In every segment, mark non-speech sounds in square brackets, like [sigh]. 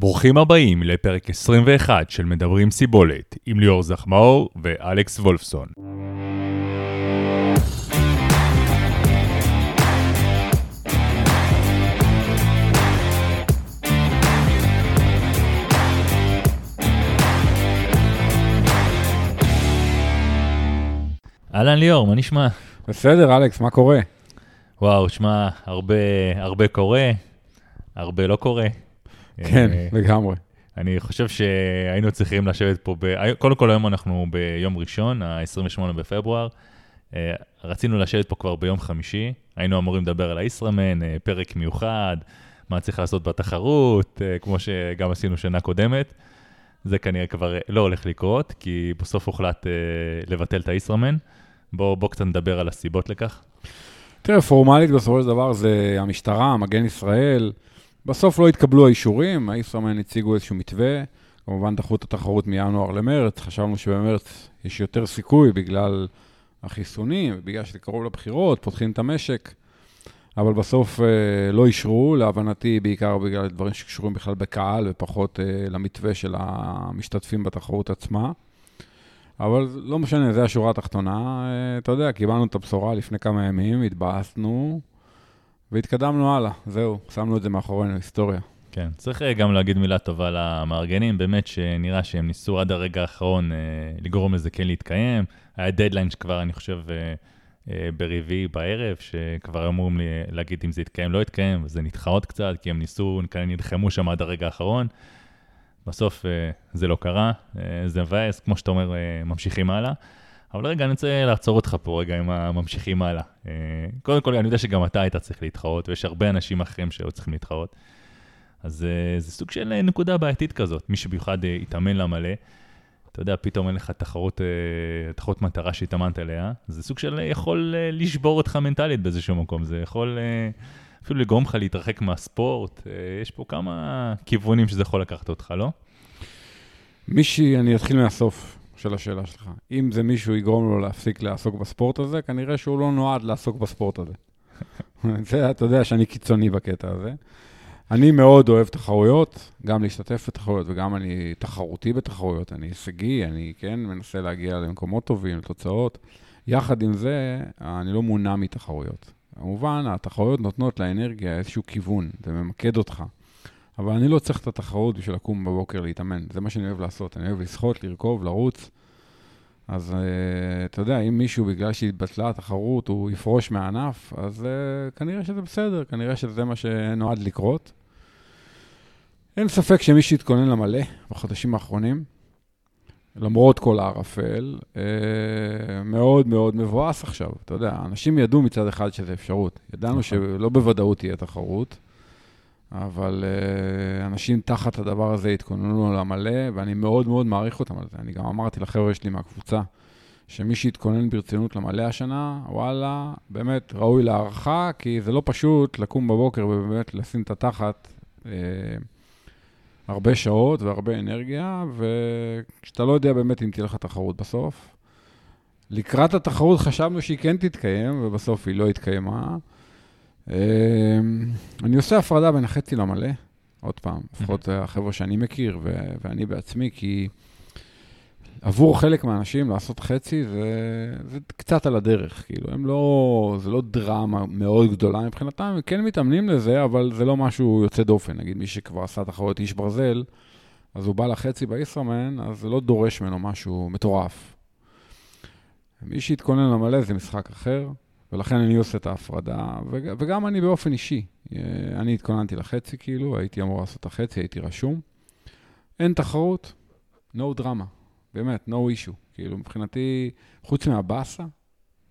ברוכים הבאים לפרק 21 של מדברים סיבולת, עם ליאור זחמאור ואלכס וולפסון. אהלן ליאור, מה נשמע? בסדר, אלכס, מה קורה? וואו, שמע, הרבה, הרבה קורה, הרבה לא קורה. כן, אה, לגמרי. אני חושב שהיינו צריכים לשבת פה, ב... קודם כל היום אנחנו ביום ראשון, ה-28 בפברואר. אה, רצינו לשבת פה כבר ביום חמישי, היינו אמורים לדבר על הישראמן, אה, פרק מיוחד, מה צריך לעשות בתחרות, כמו שגם עשינו שנה קודמת. זה כנראה כבר לא הולך לקרות, כי בסוף הוחלט לבטל את הישראמן. בואו בוא קצת נדבר על הסיבות לכך. תראה, פורמלית בסופו של דבר זה המשטרה, מגן ישראל. בסוף לא התקבלו האישורים, הישראמן הציגו איזשהו מתווה. כמובן דחו את התחרות מינואר למרץ, חשבנו שבמרץ יש יותר סיכוי בגלל החיסונים, ובגלל שזה קרוב לבחירות, פותחים את המשק. אבל בסוף אה, לא אישרו, להבנתי בעיקר בגלל דברים שקשורים בכלל בקהל ופחות אה, למתווה של המשתתפים בתחרות עצמה. אבל לא משנה, זו השורה התחתונה. אה, אתה יודע, קיבלנו את הבשורה לפני כמה ימים, התבאסנו והתקדמנו הלאה. זהו, שמנו את זה מאחורינו, היסטוריה. כן, צריך אה, גם להגיד מילה טובה למארגנים, באמת שנראה שהם ניסו עד הרגע האחרון אה, לגרום לזה כן להתקיים. היה דדליין שכבר, אני חושב, אה, אה, ברביעי בערב, שכבר אמורים להגיד אם זה יתקיים, לא יתקיים, וזה נדחה עוד קצת, כי הם ניסו, כנראה נלחמו שם עד הרגע האחרון. בסוף אה, זה לא קרה, אה, זה מבאס, כמו שאתה אומר, אה, ממשיכים הלאה. אבל רגע, אני רוצה לעצור אותך פה רגע עם הממשיכים הלאה. אה, קודם כל, אני יודע שגם אתה היית צריך להתחרות, ויש הרבה אנשים אחרים שהיו צריכים להתחרות. אז uh, זה סוג של uh, נקודה בעייתית כזאת, מי שבמיוחד התאמן לה מלא. אתה יודע, פתאום אין לך תחרות, תחרות מטרה שהתאמנת אליה, זה סוג של יכול לשבור אותך מנטלית באיזשהו מקום, זה יכול אפילו לגרום לך להתרחק מהספורט, יש פה כמה כיוונים שזה יכול לקחת אותך, לא? מישהי, אני אתחיל מהסוף של השאלה שלך. אם זה מישהו יגרום לו להפסיק לעסוק בספורט הזה, כנראה שהוא לא נועד לעסוק בספורט הזה. [laughs] זה, אתה יודע שאני קיצוני בקטע הזה. אני מאוד אוהב תחרויות, גם להשתתף בתחרויות וגם אני תחרותי בתחרויות, אני הישגי, אני כן מנסה להגיע למקומות טובים, לתוצאות. יחד עם זה, אני לא מונע מתחרויות. כמובן, התחרויות נותנות לאנרגיה איזשהו כיוון, זה ממקד אותך. אבל אני לא צריך את התחרות בשביל לקום בבוקר להתאמן, זה מה שאני אוהב לעשות. אני אוהב לשחות, לרכוב, לרוץ. אז uh, אתה יודע, אם מישהו, בגלל שהתבטלה התחרות, הוא יפרוש מהענף, אז uh, כנראה שזה בסדר, כנראה שזה מה שנועד לקרות. אין ספק שמי שהתכונן למלא בחודשים האחרונים, למרות כל הערפל, uh, מאוד מאוד מבואס עכשיו. אתה יודע, אנשים ידעו מצד אחד שזה אפשרות. ידענו שלא בוודאות תהיה תחרות. אבל uh, אנשים תחת הדבר הזה התכוננו למלא, ואני מאוד מאוד מעריך אותם על זה. אני גם אמרתי לחבר'ה שלי מהקבוצה, שמי שהתכונן ברצינות למלא השנה, וואלה, באמת ראוי להערכה, כי זה לא פשוט לקום בבוקר ובאמת לשים את התחת uh, הרבה שעות והרבה אנרגיה, וכשאתה לא יודע באמת אם תהיה לך תחרות בסוף. לקראת התחרות חשבנו שהיא כן תתקיים, ובסוף היא לא התקיימה. אמ, אני עושה הפרדה בין החצי למלא, עוד פעם, לפחות החבר'ה שאני מכיר ו- ואני בעצמי, כי עבור חלק מהאנשים לעשות חצי זה, זה קצת על הדרך, כאילו, הם לא, זה לא דרמה מאוד גדולה מבחינתם, הם כן מתאמנים לזה, אבל זה לא משהו יוצא דופן. נגיד, מי שכבר עשה תחרות איש ברזל, אז הוא בא לחצי בישראמן, אז זה לא דורש ממנו משהו מטורף. מי שהתכונן למלא זה משחק אחר. ולכן אני עושה את ההפרדה, וגם אני באופן אישי. אה, אני התכוננתי לחצי, כאילו, הייתי אמור לעשות את החצי, הייתי רשום. אין תחרות, no drama, באמת, no issue. כאילו, מבחינתי, חוץ מהבאסה,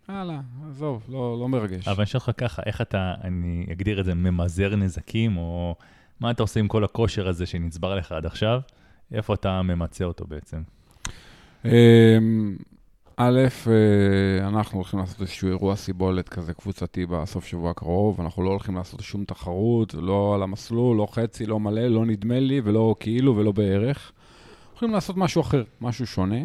יאללה, עזוב, לא, לא מרגש. אבל אני אשאל אותך ככה, איך אתה, אני אגדיר את זה, ממזער נזקים, או מה אתה עושה עם כל הכושר הזה שנצבר לך עד עכשיו? איפה אתה ממצה אותו בעצם? א', אה, אנחנו הולכים לעשות איזשהו אירוע סיבולת כזה קבוצתי בסוף שבוע הקרוב, אנחנו לא הולכים לעשות שום תחרות, לא על המסלול, לא חצי, לא מלא, לא נדמה לי ולא כאילו ולא בערך. הולכים לעשות משהו אחר, משהו שונה.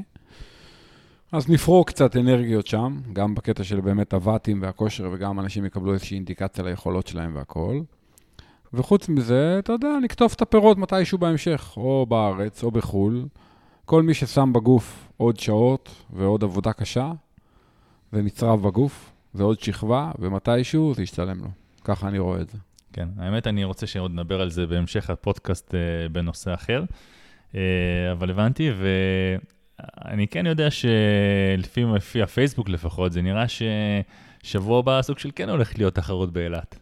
אז נפרוק קצת אנרגיות שם, גם בקטע של באמת הוואטים והכושר, וגם אנשים יקבלו איזושהי אינדיקציה ליכולות שלהם והכול. וחוץ מזה, אתה יודע, נקטוף את הפירות מתישהו בהמשך, או בארץ או בחו"ל. כל מי ששם בגוף עוד שעות ועוד עבודה קשה, זה נצרב בגוף, זה עוד שכבה, ומתישהו זה ישתלם לו. ככה אני רואה את זה. כן, האמת, אני רוצה שעוד נדבר על זה בהמשך הפודקאסט אה, בנושא אחר, אה, אבל הבנתי, ואני כן יודע שלפי לפי הפייסבוק לפחות, זה נראה ששבוע הבא סוג של כן הולך להיות תחרות באילת.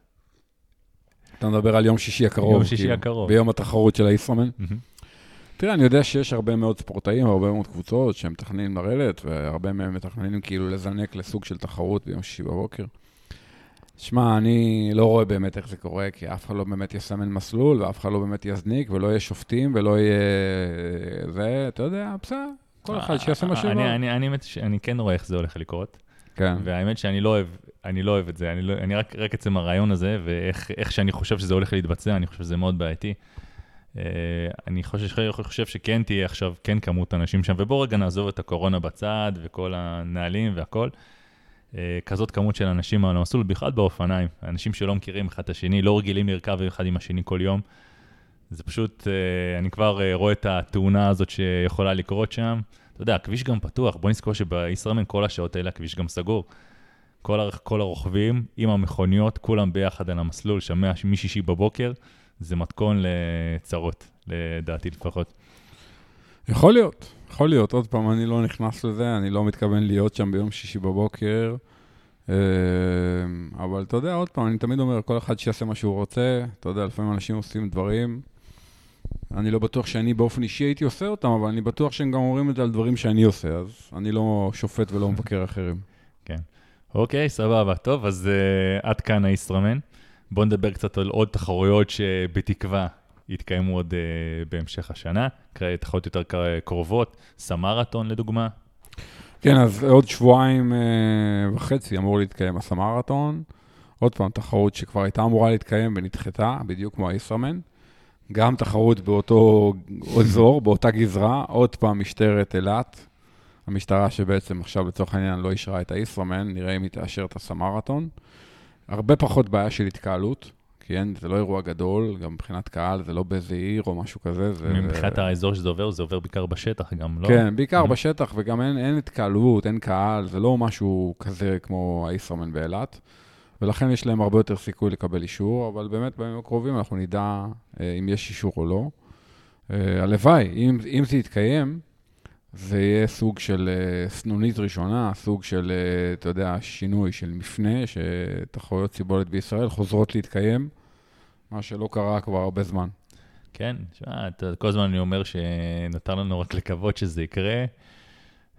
אתה מדבר על יום שישי הקרוב. יום שישי הקרוב. ביום התחרות של הישראמן. מהמם. תראה, אני יודע שיש הרבה מאוד ספורטאים, הרבה מאוד קבוצות שהם מתכננים לרדת, והרבה מהם מתכננים כאילו לזנק לסוג של תחרות ביום שישי בבוקר. שמע, אני לא רואה באמת איך זה קורה, כי אף אחד לא באמת יסמן מסלול, ואף אחד לא באמת יזניק, ולא יהיה שופטים, ולא יהיה... זה, אתה יודע, בסדר, כל אחד שיעשה מה שבא. אני, כן רואה איך זה הולך לקרות, כן. והאמת שאני לא אוהב, אני לא אוהב את זה, אני, לא, אני רק, רק עצם הרעיון הזה, ואיך איך שאני חושב שזה הולך להתבצע, אני חושב שזה מאוד בעייתי. Uh, אני חושב, חושב שכן תהיה עכשיו, כן כמות אנשים שם, ובואו רגע נעזוב את הקורונה בצד, וכל הנהלים והכל. Uh, כזאת כמות של אנשים על המסלול, בכלל באופניים, אנשים שלא מכירים אחד את השני, לא רגילים לרכב אחד עם השני כל יום. זה פשוט, uh, אני כבר רואה את התאונה הזאת שיכולה לקרות שם. אתה יודע, הכביש גם פתוח, בוא נזכור שבישראמן כל השעות האלה הכביש גם סגור. כל, הר- כל הרוכבים עם המכוניות, כולם ביחד על המסלול, שם משישי בבוקר, זה מתכון לצרות, לדעתי לפחות. יכול להיות, יכול להיות. עוד פעם, אני לא נכנס לזה, אני לא מתכוון להיות שם ביום שישי בבוקר. אה, אבל אתה יודע, עוד פעם, אני תמיד אומר, כל אחד שיעשה מה שהוא רוצה. אתה יודע, לפעמים אנשים עושים דברים. אני לא בטוח שאני באופן אישי הייתי עושה אותם, אבל אני בטוח שהם גם אומרים את זה על דברים שאני עושה, אז אני לא שופט ולא מבקר אחרים. אוקיי, סבבה. טוב, אז uh, עד כאן הישראמן. בואו נדבר קצת על עוד תחרויות שבתקווה יתקיימו עוד uh, בהמשך השנה, תחרויות יותר קרובות, סמרתון לדוגמה. כן, אז עוד שבועיים אה, וחצי אמור להתקיים הסמרתון. עוד פעם, תחרות שכבר הייתה אמורה להתקיים ונדחתה, בדיוק כמו הישראמן. גם תחרות באותו אזור, באותה גזרה, עוד פעם משטרת אילת, המשטרה שבעצם עכשיו לצורך העניין לא אישרה את הישראמן, נראה אם היא תאשר את הסמרתון. הרבה פחות בעיה של התקהלות, כי אין, זה לא אירוע גדול, גם מבחינת קהל, זה לא באיזה עיר או משהו כזה. זה, מבחינת האזור שזה עובר, זה עובר בעיקר בשטח גם, לא? כן, בעיקר Mhm. בשטח, וגם אין, אין התקהלות, אין קהל, זה לא משהו כזה כמו הישראמן באילת, ולכן יש להם הרבה יותר סיכוי לקבל אישור, אבל באמת בימים הקרובים אנחנו נדע אה, אם יש אישור או לא. אה, הלוואי, אם, אם זה יתקיים, זה יהיה סוג של אה, סנונית ראשונה, סוג של, אה, אתה יודע, שינוי של מפנה, שתחרויות סיבולת בישראל חוזרות להתקיים, מה שלא קרה כבר הרבה זמן. כן, שמע, אתה- כל הזמן אני אומר שנותר לנו רק לקוות שזה יקרה.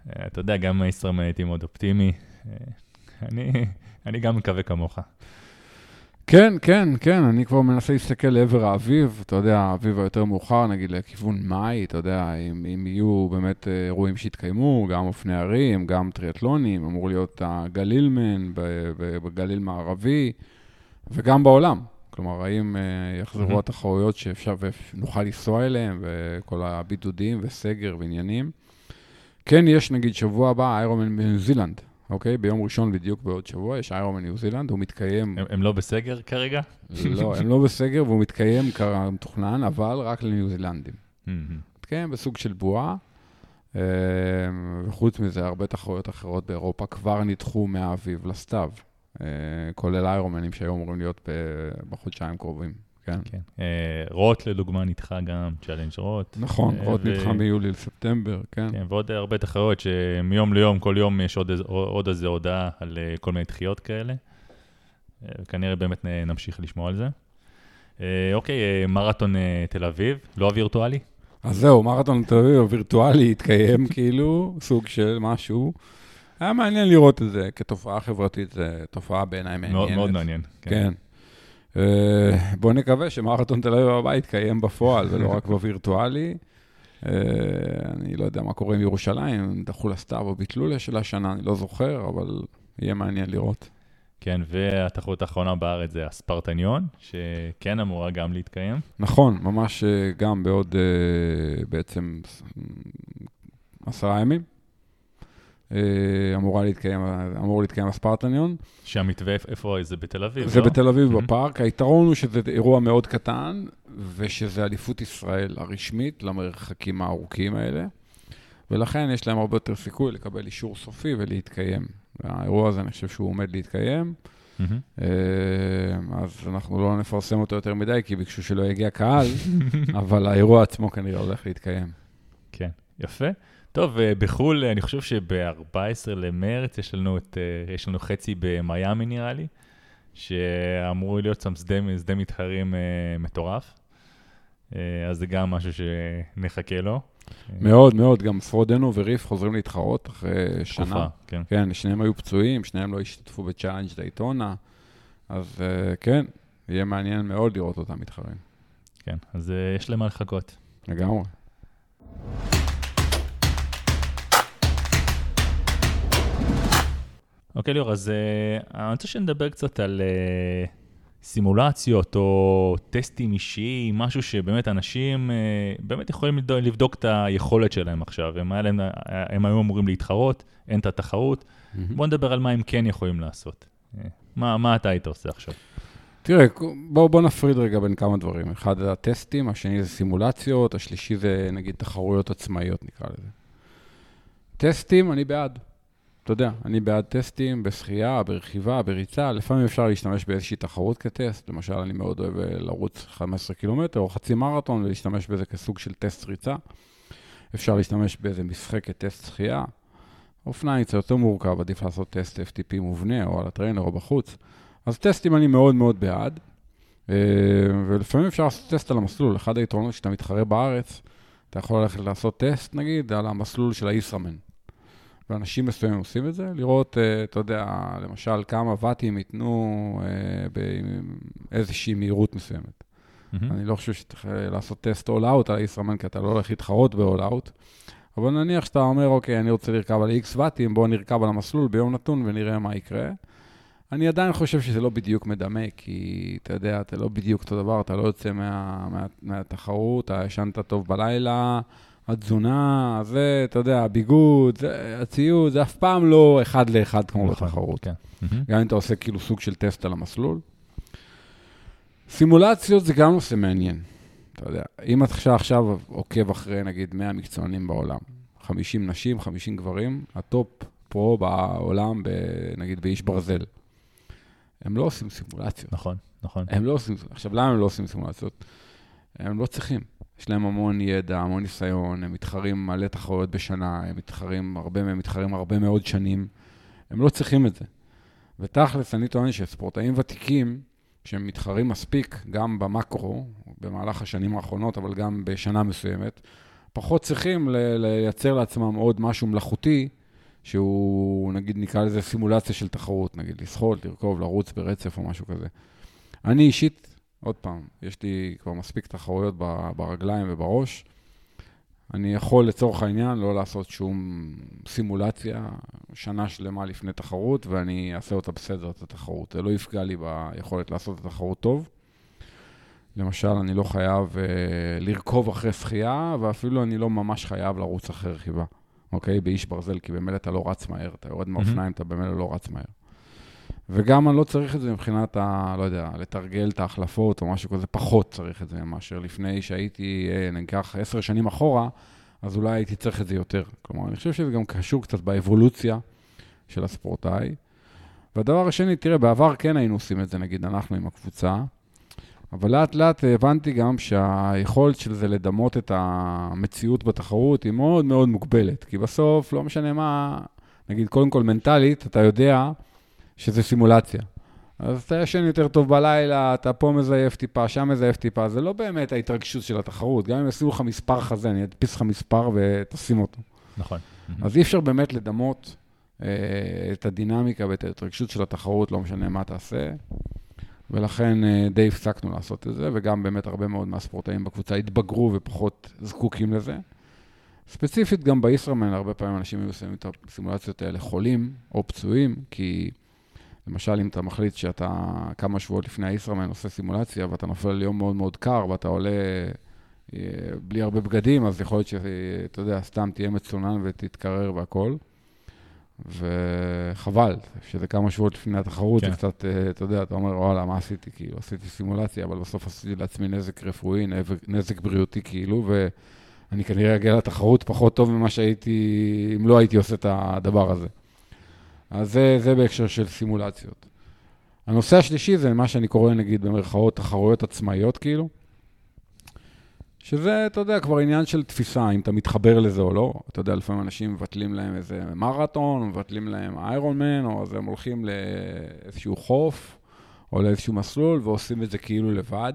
אה, אתה יודע, גם הישראמן הייתי מאוד אופטימי. אני, אני גם מקווה כמוך. כן, כן, כן, אני כבר מנסה להסתכל לעבר האביב, אתה יודע, האביב היותר מאוחר, נגיד לכיוון מאי, אתה יודע, אם, אם יהיו באמת אה, אירועים שיתקיימו, גם אופני הרים, גם טריאטלונים, אמור להיות הגלילמן בגליל מערבי, וגם בעולם. כלומר, האם אה, יחזרו מהמם. התחרויות שאפשר ונוכל לנסוע אליהם, וכל הבידודים וסגר ועניינים. כן, יש נגיד שבוע הבא Ironman בניו זילנד, אוקיי? ביום ראשון בדיוק בעוד שבוע יש Ironman ניו זילנד, הוא מתקיים הם, הם לא בסגר כרגע? לא, הם לא בסגר והוא מתקיים כמתוכנן, אבל רק לניו זילנדים. מתקיים בסוג של בועה, אה, וחוץ מזה, הרבה תחרויות אחרות באירופה כבר נדחו מהאביב לסתיו, אה, כולל איירומנים שהיו אמורים להיות בחודשיים הקרובים. כן. כן. אה, רוט לדוגמה נדחה גם, Challenge Roth. נכון, אה, ו- נדחה מיולי לספטמבר, כן. כן, ועוד הרבה תחרויות שמיום ליום, כל יום יש עוד, עוד איזה הודעה על אה, כל מיני דחיות כאלה. אה, וכנראה באמת נמשיך לשמוע על זה. אה, אוקיי, מרתון אה, תל אביב, לא הווירטואלי? אז זהו, מרתון תל אביב הווירטואלי התקיים [laughs] כאילו, סוג של משהו. היה מעניין לראות את זה כתופעה חברתית, זו תופעה בעיניי מעניינת. מאוד, מאוד מעניין. כן. אה, בוא נקווה שמרתון תל אביב הבא יתקיים בפועל ולא רק בווירטואלי. אה, אני לא יודע מה קורה עם ירושלים, דחו לסתיו או ביטלו של השנה, אני לא זוכר, אבל יהיה מעניין לראות. כן, והתחרות האחרונה בארץ זה הספרטניון, שכן אמורה גם להתקיים. נכון, ממש אה, גם בעוד אה, בעצם אה, עשרה ימים. אה, אמורה להתקיים, אמור להתקיים הספרטניון. שהמתווה, איפה זה בתל אביב, זה לא? בתל אביב Mhm. בפארק. היתרון הוא שזה אירוע מאוד קטן, ושזה אליפות ישראל הרשמית למרחקים הארוכים האלה, ולכן יש להם הרבה יותר סיכוי לקבל אישור סופי ולהתקיים. האירוע הזה, אני חושב שהוא עומד להתקיים. אה, אז אנחנו לא נפרסם אותו יותר מדי, כי ביקשו שלא יגיע קהל, [laughs] אבל האירוע עצמו כנראה הולך להתקיים. כן, יפה. טוב, אה, בחו"ל, אני חושב שב-14 למרץ יש לנו, את, אה, יש לנו חצי במיאמי נראה לי, שאמור להיות שם שדה, שדה מתחרים אה, מטורף. אה, אז זה גם משהו שנחכה לו. מאוד מאוד, גם פרודנו וריף חוזרים להתחרות אחרי שנה. תקופה, כן. כן, שניהם היו פצועים, שניהם לא השתתפו בצ'אלנג' דייטונה, אז כן, יהיה מעניין מאוד לראות אותם מתחרים. כן, אז אה, יש להם מה לחכות. לגמרי. אוקיי, ליאור, אז אה, אני רוצה שנדבר קצת על אה, סימולציות או טסטים אישיים, משהו שבאמת אנשים אה, באמת יכולים לבדוק, את היכולת שלהם עכשיו. הם, להם, הם היו אמורים להתחרות, אין את התחרות. בוא נדבר על מה הם כן יכולים לעשות. מה, מה אתה היית עושה עכשיו? תראה, בואו בוא נפריד רגע בין כמה דברים. אחד זה הטסטים, השני זה סימולציות, השלישי זה נגיד תחרויות עצמאיות נקרא לזה. טסטים, אני בעד. אתה יודע, אני בעד טסטים בשחייה, ברכיבה, בריצה, לפעמים אפשר להשתמש באיזושהי תחרות כטסט. למשל, אני מאוד אוהב אה, לרוץ 15 קילומטר או חצי מרתון ולהשתמש בזה כסוג של טסט ריצה. אפשר להשתמש באיזה משחק כטסט שחייה. אופניים קצת יותר מורכב, עדיף לעשות טסט FTP מובנה או על הטריינר או בחוץ. אז טסטים אני מאוד מאוד בעד, אה, ולפעמים אפשר לעשות טסט על המסלול. אחד היתרונות שאתה מתחרה בארץ, אתה יכול ללכת לעשות טסט, נגיד, על המסלול של הישראמן. ואנשים מסוימים עושים את זה, לראות, אה, אתה יודע, למשל, כמה ואטים ייתנו אה, באיזושהי מהירות מסוימת. מהמם. אני לא חושב שצריך אה, לעשות טסט out על הישראמן, כי אתה לא הולך להתחרות out. אבל נניח שאתה אומר, אוקיי, אני רוצה לרכב על X ואטים, בואו נרכב על המסלול ביום נתון ונראה מה יקרה. אני עדיין חושב שזה לא בדיוק מדמה, כי אתה יודע, אתה לא בדיוק אותו דבר, אתה לא יוצא מה, מה, מהתחרות, אתה ישנת טוב בלילה, התזונה, זה, אתה יודע, הביגוד, זה, הציוד, זה אף פעם לא אחד לאחד כמו נכון, בתחרות. כן. גם אם אתה עושה כאילו סוג של טסט על המסלול. סימולציות זה גם נושא מעניין. אתה יודע, אם אתה עכשיו, עכשיו עוקב אחרי נגיד 100 מקצוענים בעולם, 50 נשים, 50 גברים, ה top pro בעולם, ב, נגיד באיש ברזל, הם לא עושים סימולציות. נכון, נכון. הם לא עושים, עכשיו, למה הם לא עושים סימולציות? הם לא צריכים. יש להם המון ידע, המון ניסיון, הם מתחרים מלא תחרויות בשנה, הם מתחרים, הרבה מהם מתחרים הרבה מאוד שנים. הם לא צריכים את זה. ותכלס, אני טוען שספורטאים ותיקים, שהם מתחרים מספיק, גם במקרו, במהלך השנים האחרונות, אבל גם בשנה מסוימת, פחות צריכים לייצר לעצמם עוד משהו מלאכותי, שהוא, נגיד, נקרא לזה סימולציה של תחרות, נגיד, לשחות, לרכוב, לרוץ ברצף או משהו כזה. אני אישית, עוד פעם, יש לי כבר מספיק תחרויות ברגליים ובראש. אני יכול לצורך העניין לא לעשות שום סימולציה שנה שלמה לפני תחרות, ואני אעשה אותה בסדר, את התחרות. זה לא יפגע לי ביכולת לעשות את התחרות טוב. למשל, אני לא חייב uh, לרכוב אחרי שחייה, ואפילו אני לא ממש חייב לרוץ אחרי רכיבה, אוקיי? באיש ברזל, כי במילא אתה לא רץ מהר, אתה יורד מהאופניים, אתה במילא לא רץ מהר. וגם אני לא צריך את זה מבחינת ה... לא יודע, לתרגל את ההחלפות או משהו כזה, פחות צריך את זה מאשר לפני שהייתי, אה, ניקח עשר שנים אחורה, אז אולי הייתי צריך את זה יותר. כלומר, אני חושב שזה גם קשור קצת באבולוציה של הספורטאי. והדבר השני, תראה, בעבר כן היינו עושים את זה, נגיד אנחנו עם הקבוצה, אבל לאט לאט הבנתי גם שהיכולת של זה לדמות את המציאות בתחרות היא מאוד מאוד מוגבלת. כי בסוף, לא משנה מה, נגיד, קודם כל מנטלית, אתה יודע שזה סימולציה. אז אתה ישן יותר טוב בלילה, אתה פה מזייף טיפה, שם מזייף טיפה, זה לא באמת ההתרגשות של התחרות. גם אם ישימו לך מספר חזה, אני אדפיס לך מספר ותשים אותו. נכון. אז אי אפשר באמת לדמות אה, את הדינמיקה ואת ההתרגשות של התחרות, לא משנה מה תעשה. ולכן אה, די הפסקנו לעשות את זה, וגם באמת הרבה מאוד מהספורטאים בקבוצה התבגרו ופחות זקוקים לזה. ספציפית, גם בישראמן, הרבה פעמים אנשים היו עושים את הסימולציות האלה חולים או פצועים, כי למשל, אם אתה מחליט שאתה כמה שבועות לפני הישראמן עושה סימולציה, ואתה נופל על יום מאוד מאוד קר, ואתה עולה אה, בלי הרבה בגדים, אז יכול להיות שאתה יודע, סתם תהיה מצונן ותתקרר והכול. וחבל, שזה כמה שבועות לפני התחרות, כן. זה קצת, אה, אתה יודע, אתה אומר, וואלה, מה עשיתי? כאילו, עשיתי סימולציה, אבל בסוף עשיתי לעצמי נזק רפואי, נזק בריאותי, כאילו, ואני כנראה אגיע לתחרות פחות טוב ממה שהייתי, אם לא הייתי עושה את הדבר הזה. אז זה, זה בהקשר של סימולציות. הנושא השלישי זה מה שאני קורא, נגיד, במרכאות, תחרויות עצמאיות, כאילו. שזה, אתה יודע, כבר עניין של תפיסה, אם אתה מתחבר לזה או לא. אתה יודע, לפעמים אנשים מבטלים להם איזה מרתון, מבטלים להם איירון מן, או אז הם הולכים לאיזשהו חוף, או לאיזשהו מסלול, ועושים את זה כאילו לבד.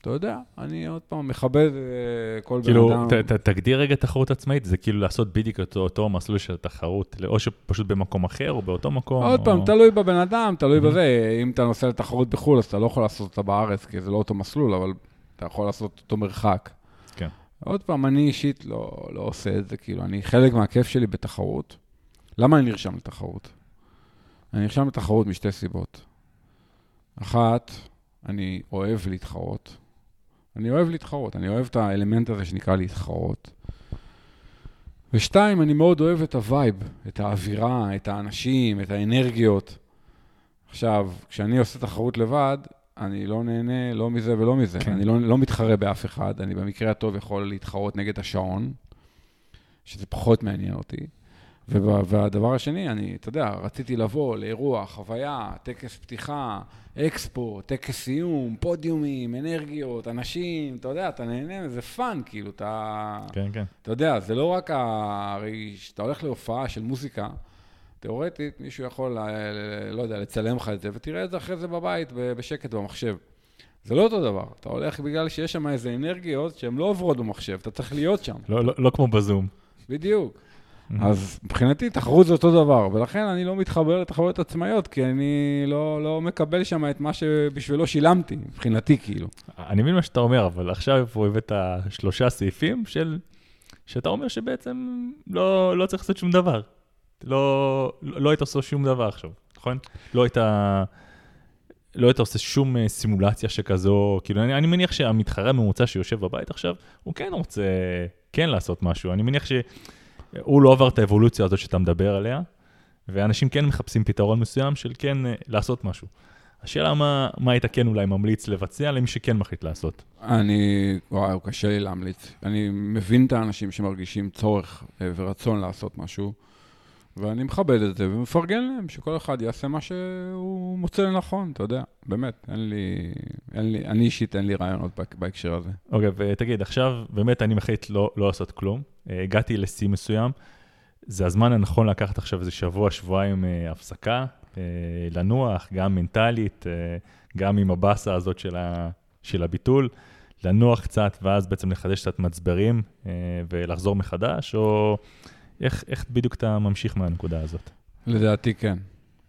אתה יודע, אני עוד פעם מכבד אה, כל כאילו, בן אדם. ת, ת, תגדיר רגע תחרות עצמאית, זה כאילו לעשות בדיוק אותו, אותו מסלול של התחרות, או שפשוט במקום אחר, או באותו מקום. עוד או... פעם, תלוי בבן אדם, תלוי Mhm. בזה. אם אתה נוסע לתחרות בחו"ל, אז אתה לא יכול לעשות אותה בארץ, כי זה לא אותו מסלול, אבל אתה יכול לעשות אותו מרחק. כן. עוד פעם, אני אישית לא, לא עושה את זה, כאילו, אני חלק מהכיף שלי בתחרות. למה אני נרשם לתחרות? אני נרשם לתחרות משתי סיבות. אחת, אני אוהב להתחרות. אני אוהב להתחרות, אני אוהב את האלמנט הזה שנקרא להתחרות. ושתיים, אני מאוד אוהב את ה vibe, את האווירה, את האנשים, את האנרגיות. עכשיו, כשאני עושה תחרות לבד, אני לא נהנה לא מזה ולא מזה. כן. אני לא, לא מתחרה באף אחד, אני במקרה הטוב יכול להתחרות נגד השעון, שזה פחות מעניין אותי. והדבר השני, אני, אתה יודע, רציתי לבוא לאירוע, חוויה, טקס פתיחה, אקספו, טקס סיום, פודיומים, אנרגיות, אנשים, אתה יודע, אתה נהנה, זה fun, כאילו, אתה... כן, כן. אתה יודע, זה לא רק ה... הרי כשאתה הולך להופעה של מוזיקה, תיאורטית, מישהו יכול, לא יודע, לצלם לך את זה, ותראה את זה אחרי זה בבית, בשקט במחשב. זה לא אותו דבר. אתה הולך בגלל שיש שם איזה אנרגיות שהן לא עוברות במחשב, אתה צריך להיות שם. לא, לא, לא כמו בזום. בדיוק. אז מבחינתי תחרות זה אותו דבר, ולכן אני לא מתחבר לתחרויות עצמאיות, כי אני לא, לא מקבל שם את מה שבשבילו שילמתי, מבחינתי כאילו. אני מבין מה שאתה אומר, אבל עכשיו פה הבאת שלושה סעיפים של... שאתה אומר שבעצם לא, לא צריך לעשות שום דבר. לא, לא, לא היית עושה שום דבר עכשיו, נכון? לא היית... לא היית עושה שום אה, סימולציה שכזו, כאילו, אני, אני מניח שהמתחרה הממוצע שיושב בבית עכשיו, הוא כן רוצה כן לעשות משהו. אני מניח שהוא לא עבר את האבולוציה הזאת שאתה מדבר עליה, ואנשים כן מחפשים פתרון מסוים של כן אה, לעשות משהו. השאלה מה, מה היית כן אולי ממליץ לבצע למי שכן מחליט לעשות. אני, וואו, קשה לי להמליץ. אני מבין את האנשים שמרגישים צורך אה, ורצון לעשות משהו, ואני מכבד את זה ומפרגן להם שכל אחד יעשה מה שהוא מוצא לנכון, אתה יודע, באמת, אין לי, אין לי, אני אישית אין לי רעיונות בהק- בהקשר הזה. אוקיי, ותגיד, עכשיו באמת אני מחליט לא, לא לעשות כלום. אה, הגעתי לשיא מסוים, זה הזמן הנכון לקחת עכשיו איזה שבוע, שבועיים אה, הפסקה, אה, לנוח, גם מנטלית, גם עם הבאסה הזאת של, ה, של הביטול, לנוח קצת ואז בעצם לחדש קצת מצברים ולחזור מחדש, או איך, איך בדיוק אתה ממשיך מהנקודה הזאת? לדעתי כן.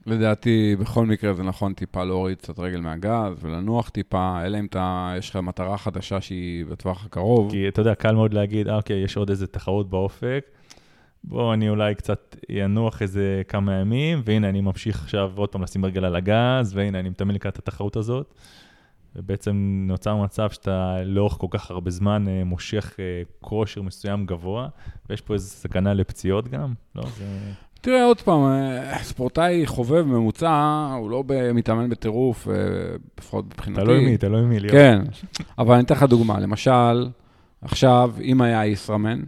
לדעתי, בכל מקרה זה נכון טיפה להוריד קצת רגל מהגז ולנוח טיפה, אלא אם אתה, יש לך מטרה חדשה שהיא בטווח הקרוב. כי אתה יודע, קל מאוד להגיד, אה, אוקיי, יש עוד איזה תחרות באופק, בוא, אני אולי קצת אנוח איזה כמה ימים, והנה, אני ממשיך עכשיו עוד פעם לשים רגל על הגז, והנה, אני מתאמן לקראת התחרות הזאת. ובעצם נוצר מצב שאתה לאורך כל כך הרבה זמן אה, מושך אה, כושר מסוים גבוה, ויש פה איזו סכנה לפציעות גם, לא? זה... תראה, עוד פעם, אה, ספורטאי חובב ממוצע, הוא לא מתאמן בטירוף, אה, לפחות מבחינתי. תלוי מי, תלוי מי. כן, אבל אני אתן לך דוגמה. למשל, עכשיו, אם היה ישראמן,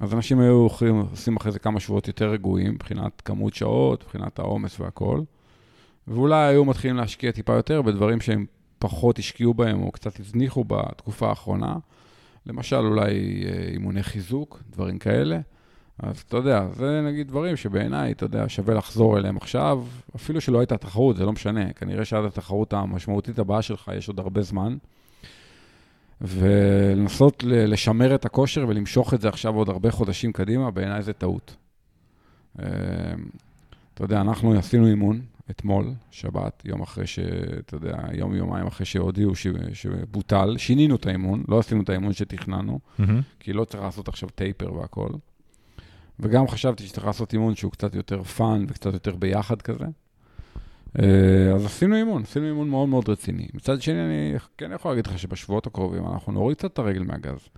אז אנשים היו עושים אחרי זה כמה שבועות יותר רגועים, מבחינת כמות שעות, מבחינת העומס והכול, ואולי היו מתחילים להשקיע טיפה יותר בדברים שהם פחות השקיעו בהם, או קצת הזניחו בתקופה האחרונה. למשל, אולי אה, אימוני חיזוק, דברים כאלה. אז אתה יודע, זה נגיד דברים שבעיניי, אתה יודע, שווה לחזור אליהם עכשיו, אפילו שלא הייתה תחרות, זה לא משנה. כנראה שעד התחרות המשמעותית הבאה שלך יש עוד הרבה זמן. ולנסות לשמר את הכושר ולמשוך את זה עכשיו עוד הרבה חודשים קדימה, בעיניי זה טעות. אה, אתה יודע, אנחנו עשינו אימון אתמול, שבת, יום אחרי ש... אתה יודע, יום, יומיים אחרי שהודיעו ש... שבוטל, שינינו את האימון, לא עשינו את האימון שתכננו. מהמם. כי לא צריך לעשות עכשיו taper והכל. וגם חשבתי שצריך לעשות אימון שהוא קצת יותר fun וקצת יותר ביחד כזה. אה, אז עשינו אימון, עשינו אימון מאוד מאוד רציני. מצד שני, אני כן יכול להגיד לך שבשבועות הקרובים אנחנו נוריד קצת את הרגל מהגז.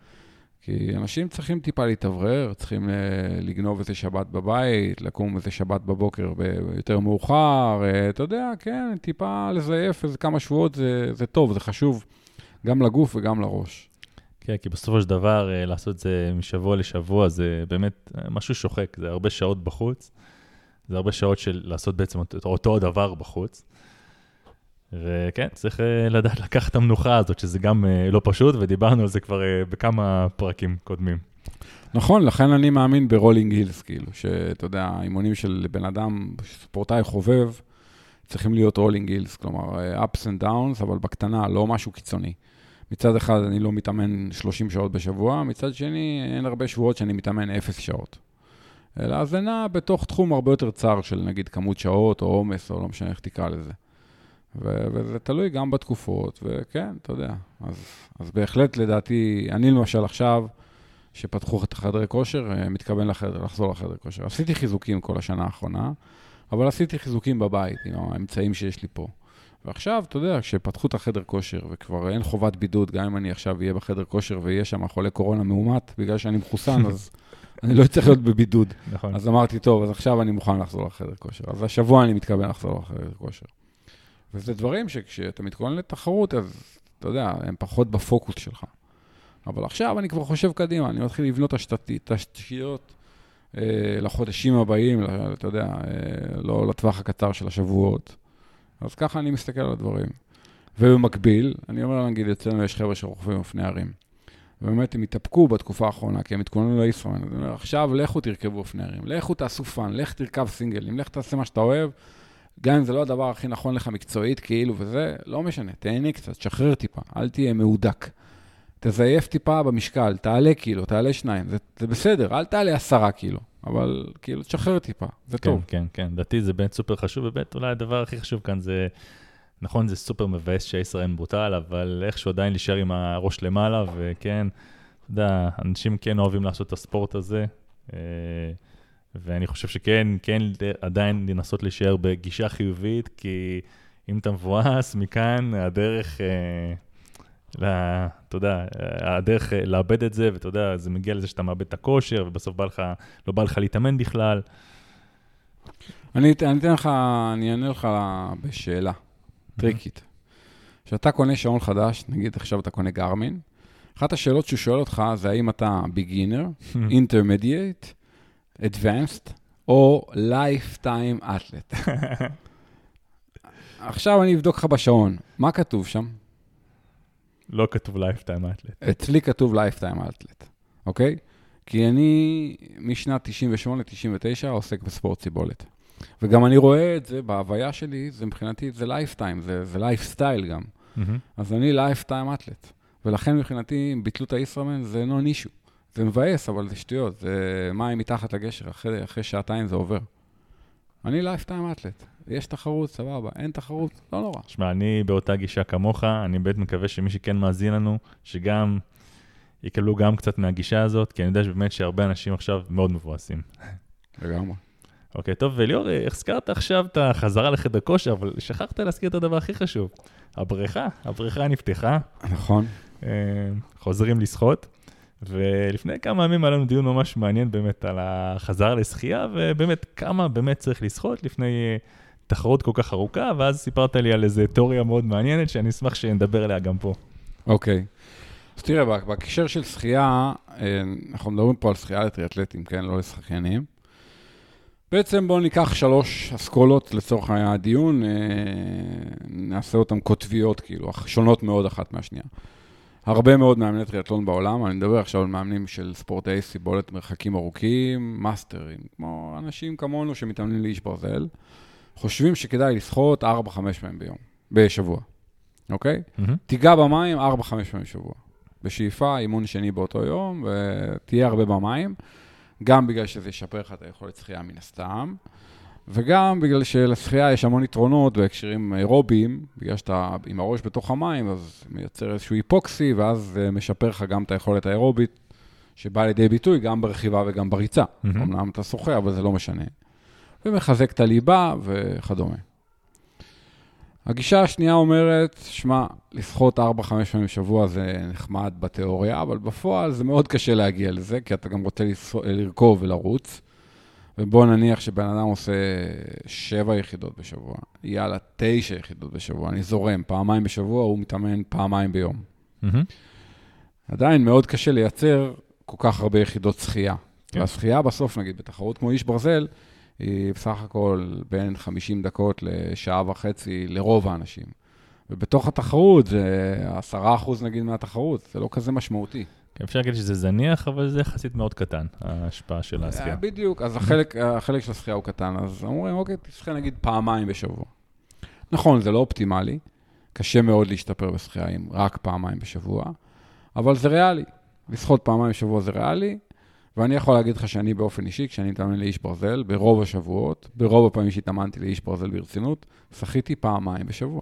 כי אנשים צריכים טיפה להתאוורר, צריכים אה, לגנוב איזה שבת בבית, לקום איזה שבת בבוקר יותר מאוחר, אה, אתה יודע, כן, טיפה לזייף איזה כמה שבועות זה, זה טוב, זה חשוב גם לגוף וגם לראש. כן, כי בסופו של דבר, אה, לעשות את זה משבוע לשבוע, זה באמת משהו שוחק, זה הרבה שעות בחוץ, זה הרבה שעות של לעשות בעצם אותו דבר בחוץ. וכן, צריך uh, לדעת לקחת את המנוחה הזאת, שזה גם לא פשוט, ודיברנו על זה כבר בכמה פרקים קודמים. נכון, לכן אני מאמין ב rolling hills, כאילו, שאתה יודע, האימונים של בן אדם, ספורטאי חובב, צריכים להיות rolling hills, כלומר, ups and downs, אבל בקטנה, לא משהו קיצוני. מצד אחד, אני לא מתאמן 30 שעות בשבוע, מצד שני, אין הרבה שבועות שאני מתאמן 0 שעות. אלא זה נע בתוך תחום הרבה יותר צר של נגיד כמות שעות או עומס, או לא משנה איך תקרא לזה. ו- וזה תלוי גם בתקופות, וכן, אתה יודע. אז, אז בהחלט, לדעתי, אני למשל עכשיו, שפתחו את החדרי כושר, אה, מתכוון לחדר, לחזור לחדר כושר. עשיתי חיזוקים כל השנה האחרונה, אבל עשיתי חיזוקים בבית, עם האמצעים שיש לי פה. ועכשיו, אתה יודע, כשפתחו את החדר כושר, וכבר אין חובת בידוד, גם אם אני עכשיו אהיה בחדר כושר ויהיה שם חולה קורונה מאומת, בגלל שאני מחוסן, אז [laughs] אני לא צריך להיות בבידוד. נכון. אז אמרתי, טוב, אז עכשיו אני מוכן לחזור לחדר כושר. אז השבוע אני מתכוון לחזור לחדר כושר. וזה דברים שכשאתה מתכונן לתחרות, אז אתה יודע, הם פחות בפוקוס שלך. אבל עכשיו אני כבר חושב קדימה, אני מתחיל לבנות תשתיות אה, לחודשים הבאים, אתה יודע, אה, לא לטווח הקצר של השבועות. אז ככה אני מסתכל על הדברים. ובמקביל, אני אומר, נגיד, אצלנו יש חבר'ה שרוכבים אופני הרים. ובאמת הם התאפקו בתקופה האחרונה, כי הם התכוננו לישראמן. אני אומר, עכשיו לכו תרכבו אופני הרים, לכו תעשו fun, לך תרכב סינגלים, לך תעשה מה שאתה אוהב. גם אם זה לא הדבר הכי נכון לך מקצועית, כאילו, וזה, לא משנה, תהנה קצת, שחרר טיפה, אל תהיה מהודק. תזייף טיפה במשקל, תעלה קילו, תעלה שניים, זה, זה בסדר, אל תעלה עשרה קילו, אבל כאילו, תשחרר טיפה, זה כן, טוב. כן, כן, לדעתי זה באמת סופר חשוב, ובאמת אולי הדבר הכי חשוב כאן זה, נכון, זה סופר מבאס שישראל בוטל, אבל איכשהו עדיין להישאר עם הראש למעלה, וכן, אתה יודע, אנשים כן אוהבים לעשות את הספורט הזה. אה, ואני חושב שכן, כן עדיין לנסות להישאר בגישה חיובית, כי אם אתה מבואס, מכאן הדרך, אתה יודע, הדרך אה, לאבד את זה, ואתה יודע, זה מגיע לזה שאתה מאבד את הכושר, ובסוף בא לך, לא בא לך להתאמן בכלל. אני, אני אתן לך, אני אענה לך בשאלה טריקית. כשאתה קונה שעון חדש, נגיד עכשיו אתה קונה גרמין, אחת השאלות שהוא שואל אותך זה האם אתה beginner, intermediate, Advanced או Lifetime Athlete. [laughs] עכשיו אני אבדוק לך בשעון, מה כתוב שם? לא כתוב Lifetime Athlete. אצלי כתוב Lifetime Athlete, אוקיי? כי אני משנת 98-99 עוסק בספורט סיבולת. וגם אני רואה את זה בהוויה שלי, זה מבחינתי, זה lifetime, זה, זה לייפסטייל גם. Mm-hmm. אז אני lifetime athlete. ולכן מבחינתי, אם ביטלו את הישראמן, זה לא נישו. זה מבאס, אבל זה שטויות, זה מים מתחת לגשר, אחרי, אחרי שעתיים זה עובר. אני lifetime athlete. יש תחרות, סבבה. אין תחרות, לא נורא. שמע, אני באותה גישה כמוך, אני באמת מקווה שמי שכן מאזין לנו, שגם יקבלו גם קצת מהגישה הזאת, כי אני יודע שבאמת שהרבה אנשים עכשיו מאוד מבואסים. לגמרי. אוקיי, טוב, וליאור, הזכרת עכשיו את החזרה לחדר כושר, אבל שכחת להזכיר את הדבר הכי חשוב. הבריכה, הבריכה נפתחה. נכון. אה, חוזרים לשחות. ולפני כמה ימים היה לנו דיון ממש מעניין באמת על החזרה לשחייה, ובאמת כמה באמת צריך לשחות לפני אה, תחרות כל כך ארוכה, ואז סיפרת לי על איזו תיאוריה מאוד מעניינת, שאני אשמח שנדבר עליה גם פה. אוקיי. Okay. אז תראה, בהקשר של שחייה, אה, אנחנו מדברים פה על שחייה לטריאטלטים, כן? לא לשחיינים. בעצם בואו ניקח שלוש אסכולות לצורך הדיון, אה, נעשה אותן קוטביות, כאילו, שונות מאוד אחת מהשנייה. הרבה מאוד מאמני טריאטלון בעולם, אני מדבר עכשיו על מאמנים של ספורטאי סיבולת מרחקים ארוכים, מאסטרים, כמו אנשים כמונו שמתאמנים לאיש ברזל, חושבים שכדאי לשחות 4-5 פעמים ביום, בשבוע, אוקיי? Mm-hmm. תיגע במים 4-5 פעמים בשבוע. בשאיפה, אימון שני באותו יום, ותהיה הרבה במים, גם בגלל שזה ישפר לך את היכולת שחייה מן הסתם. וגם בגלל שלשחייה יש המון יתרונות בהקשרים אירוביים, בגלל שאתה עם הראש בתוך המים, אז מייצר איזשהו היפוקסי, ואז זה משפר לך גם את היכולת האירובית, שבאה לידי ביטוי גם ברכיבה וגם בריצה. Mm-hmm. אמנם אתה שוחה, אבל זה לא משנה. ומחזק את הליבה וכדומה. הגישה השנייה אומרת, שמע, לשחות 4-5 פעמים בשבוע זה נחמד בתיאוריה, אבל בפועל זה מאוד קשה להגיע לזה, כי אתה גם רוצה לרכוב ולרוץ. ובוא נניח שבן אדם עושה 7 יחידות בשבוע, יאללה, 9 יחידות בשבוע, אני זורם, פעמיים בשבוע, הוא מתאמן פעמיים ביום. Mm-hmm. עדיין מאוד קשה לייצר כל כך הרבה יחידות שחייה. כן. והשחייה בסוף, נגיד, בתחרות כמו איש ברזל, היא בסך הכל בין 50 דקות לשעה וחצי לרוב האנשים. ובתוך התחרות זה 10% נגיד מהתחרות, זה לא כזה משמעותי. אפשר להגיד שזה זניח, אבל זה יחסית מאוד קטן, ההשפעה של השחייה. בדיוק, אז החלק, החלק של השחייה הוא קטן, אז אומרים, אוקיי, תשחה נגיד פעמיים בשבוע. נכון, זה לא אופטימלי, קשה מאוד להשתפר בשחייה עם רק פעמיים בשבוע, אבל זה ריאלי. לשחות פעמיים בשבוע זה ריאלי, ואני יכול להגיד לך שאני באופן אישי, כשאני מתאמן לאיש ברזל, ברוב השבועות, ברוב הפעמים שהתאמנתי לאיש ברזל ברצינות, שחיתי פעמיים בשבוע.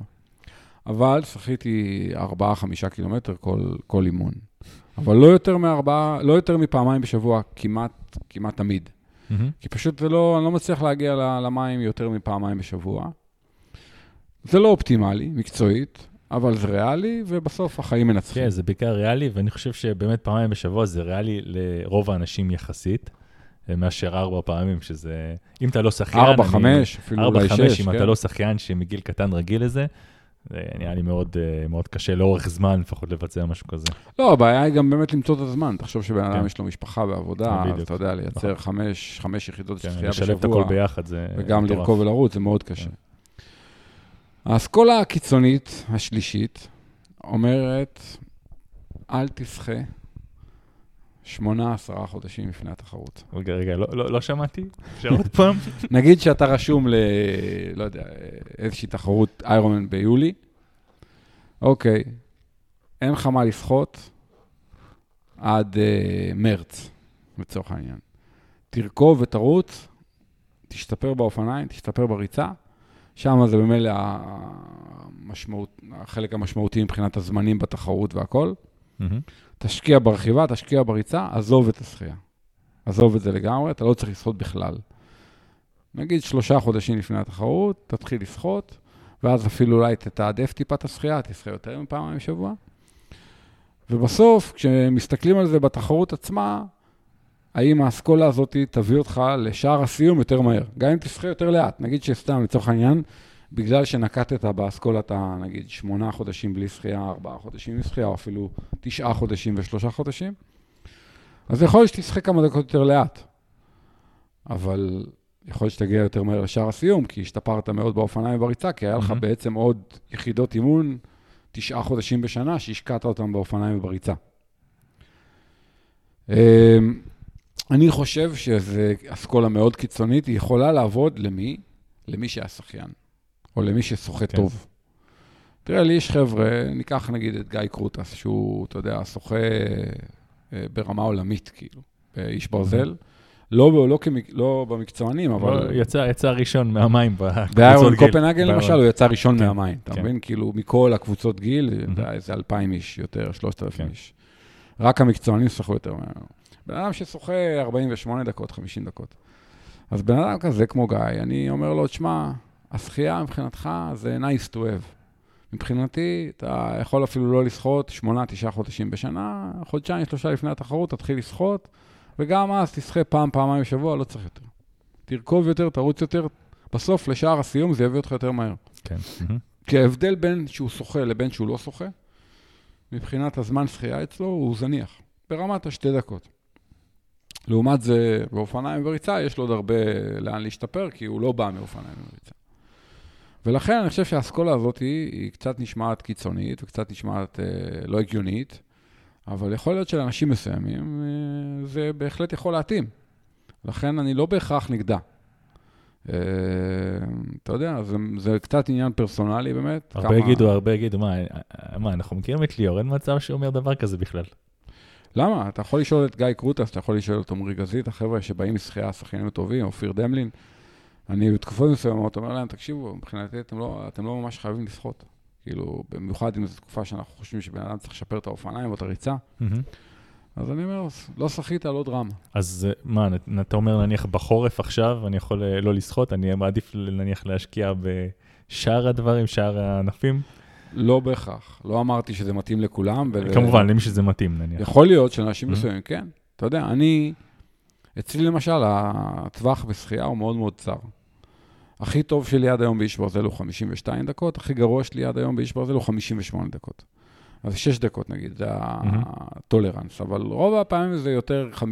אבל שחיתי 4-5 קילומטר כל, כל אימון. אבל לא יותר מארבעה, לא יותר מפעמיים בשבוע, כמעט, כמעט תמיד. Mm-hmm. כי פשוט זה לא, אני לא מצליח להגיע למים יותר מפעמיים בשבוע. זה לא אופטימלי, מקצועית, אבל זה ריאלי, ובסוף החיים מנצחים. כן, זה בעיקר ריאלי, ואני חושב שבאמת פעמיים בשבוע זה ריאלי לרוב האנשים יחסית, מאשר ארבע פעמים, שזה... אם אתה לא שחיין... ארבע, חמש, אפילו אולי שש, כן. ארבע, חמש, אם אתה לא שחיין שמגיל קטן רגיל לזה, זה נראה לי מאוד, מאוד קשה לאורך זמן לפחות לבצע משהו כזה. לא, הבעיה היא גם באמת למצוא את הזמן. תחשוב שבן אדם כן. יש לו משפחה ועבודה, אז אתה יודע, לייצר נכון. חמש, חמש יחידות כן, שחייה בשבוע. לשלב את הכל ביחד זה וגם לרכוב ולרוץ, זה מאוד קשה. כן. האסכולה הקיצונית השלישית אומרת, אל תשחה שמונה, עשרה חודשים לפני התחרות. רגע, רגע, לא, לא, לא שמעתי? אפשר עוד פעם? [laughs] נגיד שאתה רשום ל... לא יודע, איזושהי תחרות איירומן ביולי, אוקיי, אין לך מה לשחות עד uh, מרץ, לצורך העניין. תרכוב ותרוץ, תשתפר באופניים, תשתפר בריצה, שם זה ממילא המשמעות, החלק המשמעותי מבחינת הזמנים בתחרות והכל. Mm-hmm. תשקיע ברכיבה, תשקיע בריצה, עזוב את השחייה. עזוב את זה לגמרי, אתה לא צריך לשחות בכלל. נגיד שלושה חודשים לפני התחרות, תתחיל לשחות, ואז אפילו אולי תתעדף טיפה את השחייה, תשחה יותר מפעמיים בשבוע. ובסוף, כשמסתכלים על זה בתחרות עצמה, האם האסכולה הזאת תביא אותך לשער הסיום יותר מהר. גם אם תשחה יותר לאט, נגיד שסתם, לצורך העניין, בגלל שנקטת באסכולת, נגיד, שמונה חודשים בלי שחייה, ארבעה חודשים בלי שחייה, או אפילו תשעה חודשים ושלושה חודשים, אז יכול להיות שתשחק כמה דקות יותר לאט. אבל יכול להיות שתגיע יותר מהר לשער הסיום, כי השתפרת מאוד באופניים ובריצה, כי היה לך mm-hmm. בעצם עוד יחידות אימון, תשעה חודשים בשנה, שהשקעת אותם באופניים ובריצה. אמ, אני חושב שזו אסכולה מאוד קיצונית, היא יכולה לעבוד למי? למי שהיה שחיין. או למי ששוחה כן. טוב. תראה, לי יש חבר'ה, ניקח נגיד את גיא קרוטס, שהוא, אתה יודע, שוחה אה, ברמה עולמית, כאילו, איש ברזל. לא, לא, כמק, לא במקצוענים, אבל... לא, יצא, יצא ראשון מהמים בקבוצות גיל. באיירון קופנהגן למשל, הוא יצא ראשון כן, מהמים. אתה כן. מבין? כאילו, מכל הקבוצות גיל. איזה אלפיים איש יותר, שלושת אלפים כן. איש. רק המקצוענים שחו יותר ממנו. בן אדם ששוחה 48 דקות, 50 דקות. אז בן אדם כזה כמו גיא, אני אומר לו, תשמע, השחייה מבחינתך זה nice to have. מבחינתי, אתה יכול אפילו לא לשחות שמונה, תשעה חודשים בשנה, חודשיים, שלושה לפני התחרות, תתחיל לשחות, וגם אז תשחה פעם, פעמיים בשבוע, לא צריך יותר. תרכוב יותר, תרוץ יותר, בסוף, לשער הסיום, זה יביא אותך יותר מהר. כן. כי ההבדל בין שהוא שוחה לבין שהוא לא שוחה, מבחינת הזמן שחייה אצלו, הוא זניח, ברמת השתי דקות. לעומת זה, באופניים וריצה, יש לו עוד הרבה לאן להשתפר, כי הוא לא בא מאופניים וריצה. ולכן אני חושב שהאסכולה הזאת היא, היא קצת נשמעת קיצונית וקצת נשמעת אה, לא הגיונית, אבל יכול להיות שלאנשים מסוימים אה, זה בהחלט יכול להתאים. לכן אני לא בהכרח נגדה. אה, אתה יודע, זה, זה קצת עניין פרסונלי באמת. הרבה כמה... יגידו, הרבה יגידו, מה, מה, אנחנו מכירים את ליאור, אין מצב שהוא אומר דבר כזה בכלל. למה? אתה יכול לשאול את גיא קרוטס, אתה יכול לשאול את עמרי גזית, החבר'ה שבאים משחייה, שחיינים טובים, אופיר דמלין. אני בתקופות מסוימות אומר להם, תקשיבו, מבחינתי אתם לא, אתם לא ממש חייבים לשחות. כאילו, במיוחד אם זו תקופה שאנחנו חושבים שבן אדם צריך לשפר את האופניים או את הריצה. אז אני אומר, לא שחית, לא דרמה. אז מה, אתה אומר נניח בחורף עכשיו, אני יכול אה, לא לשחות, אני מעדיף נניח להשקיע שאר הדברים, שאר הענפים? לא בהכרח. לא אמרתי שזה מתאים לכולם. ו- כמובן, למי שזה מתאים, נניח. יכול להיות שלאנשים. מסוימים, כן. אתה יודע, אני... אצלי למשל, הטווח בשחייה הוא מאוד מאוד צר. הכי טוב שלי עד היום באיש ברזל הוא 52 דקות, הכי גרוע שלי עד היום באיש ברזל הוא 58 דקות. אז 6 דקות נגיד, זה הטולרנס, אבל רוב הפעמים זה יותר 55-56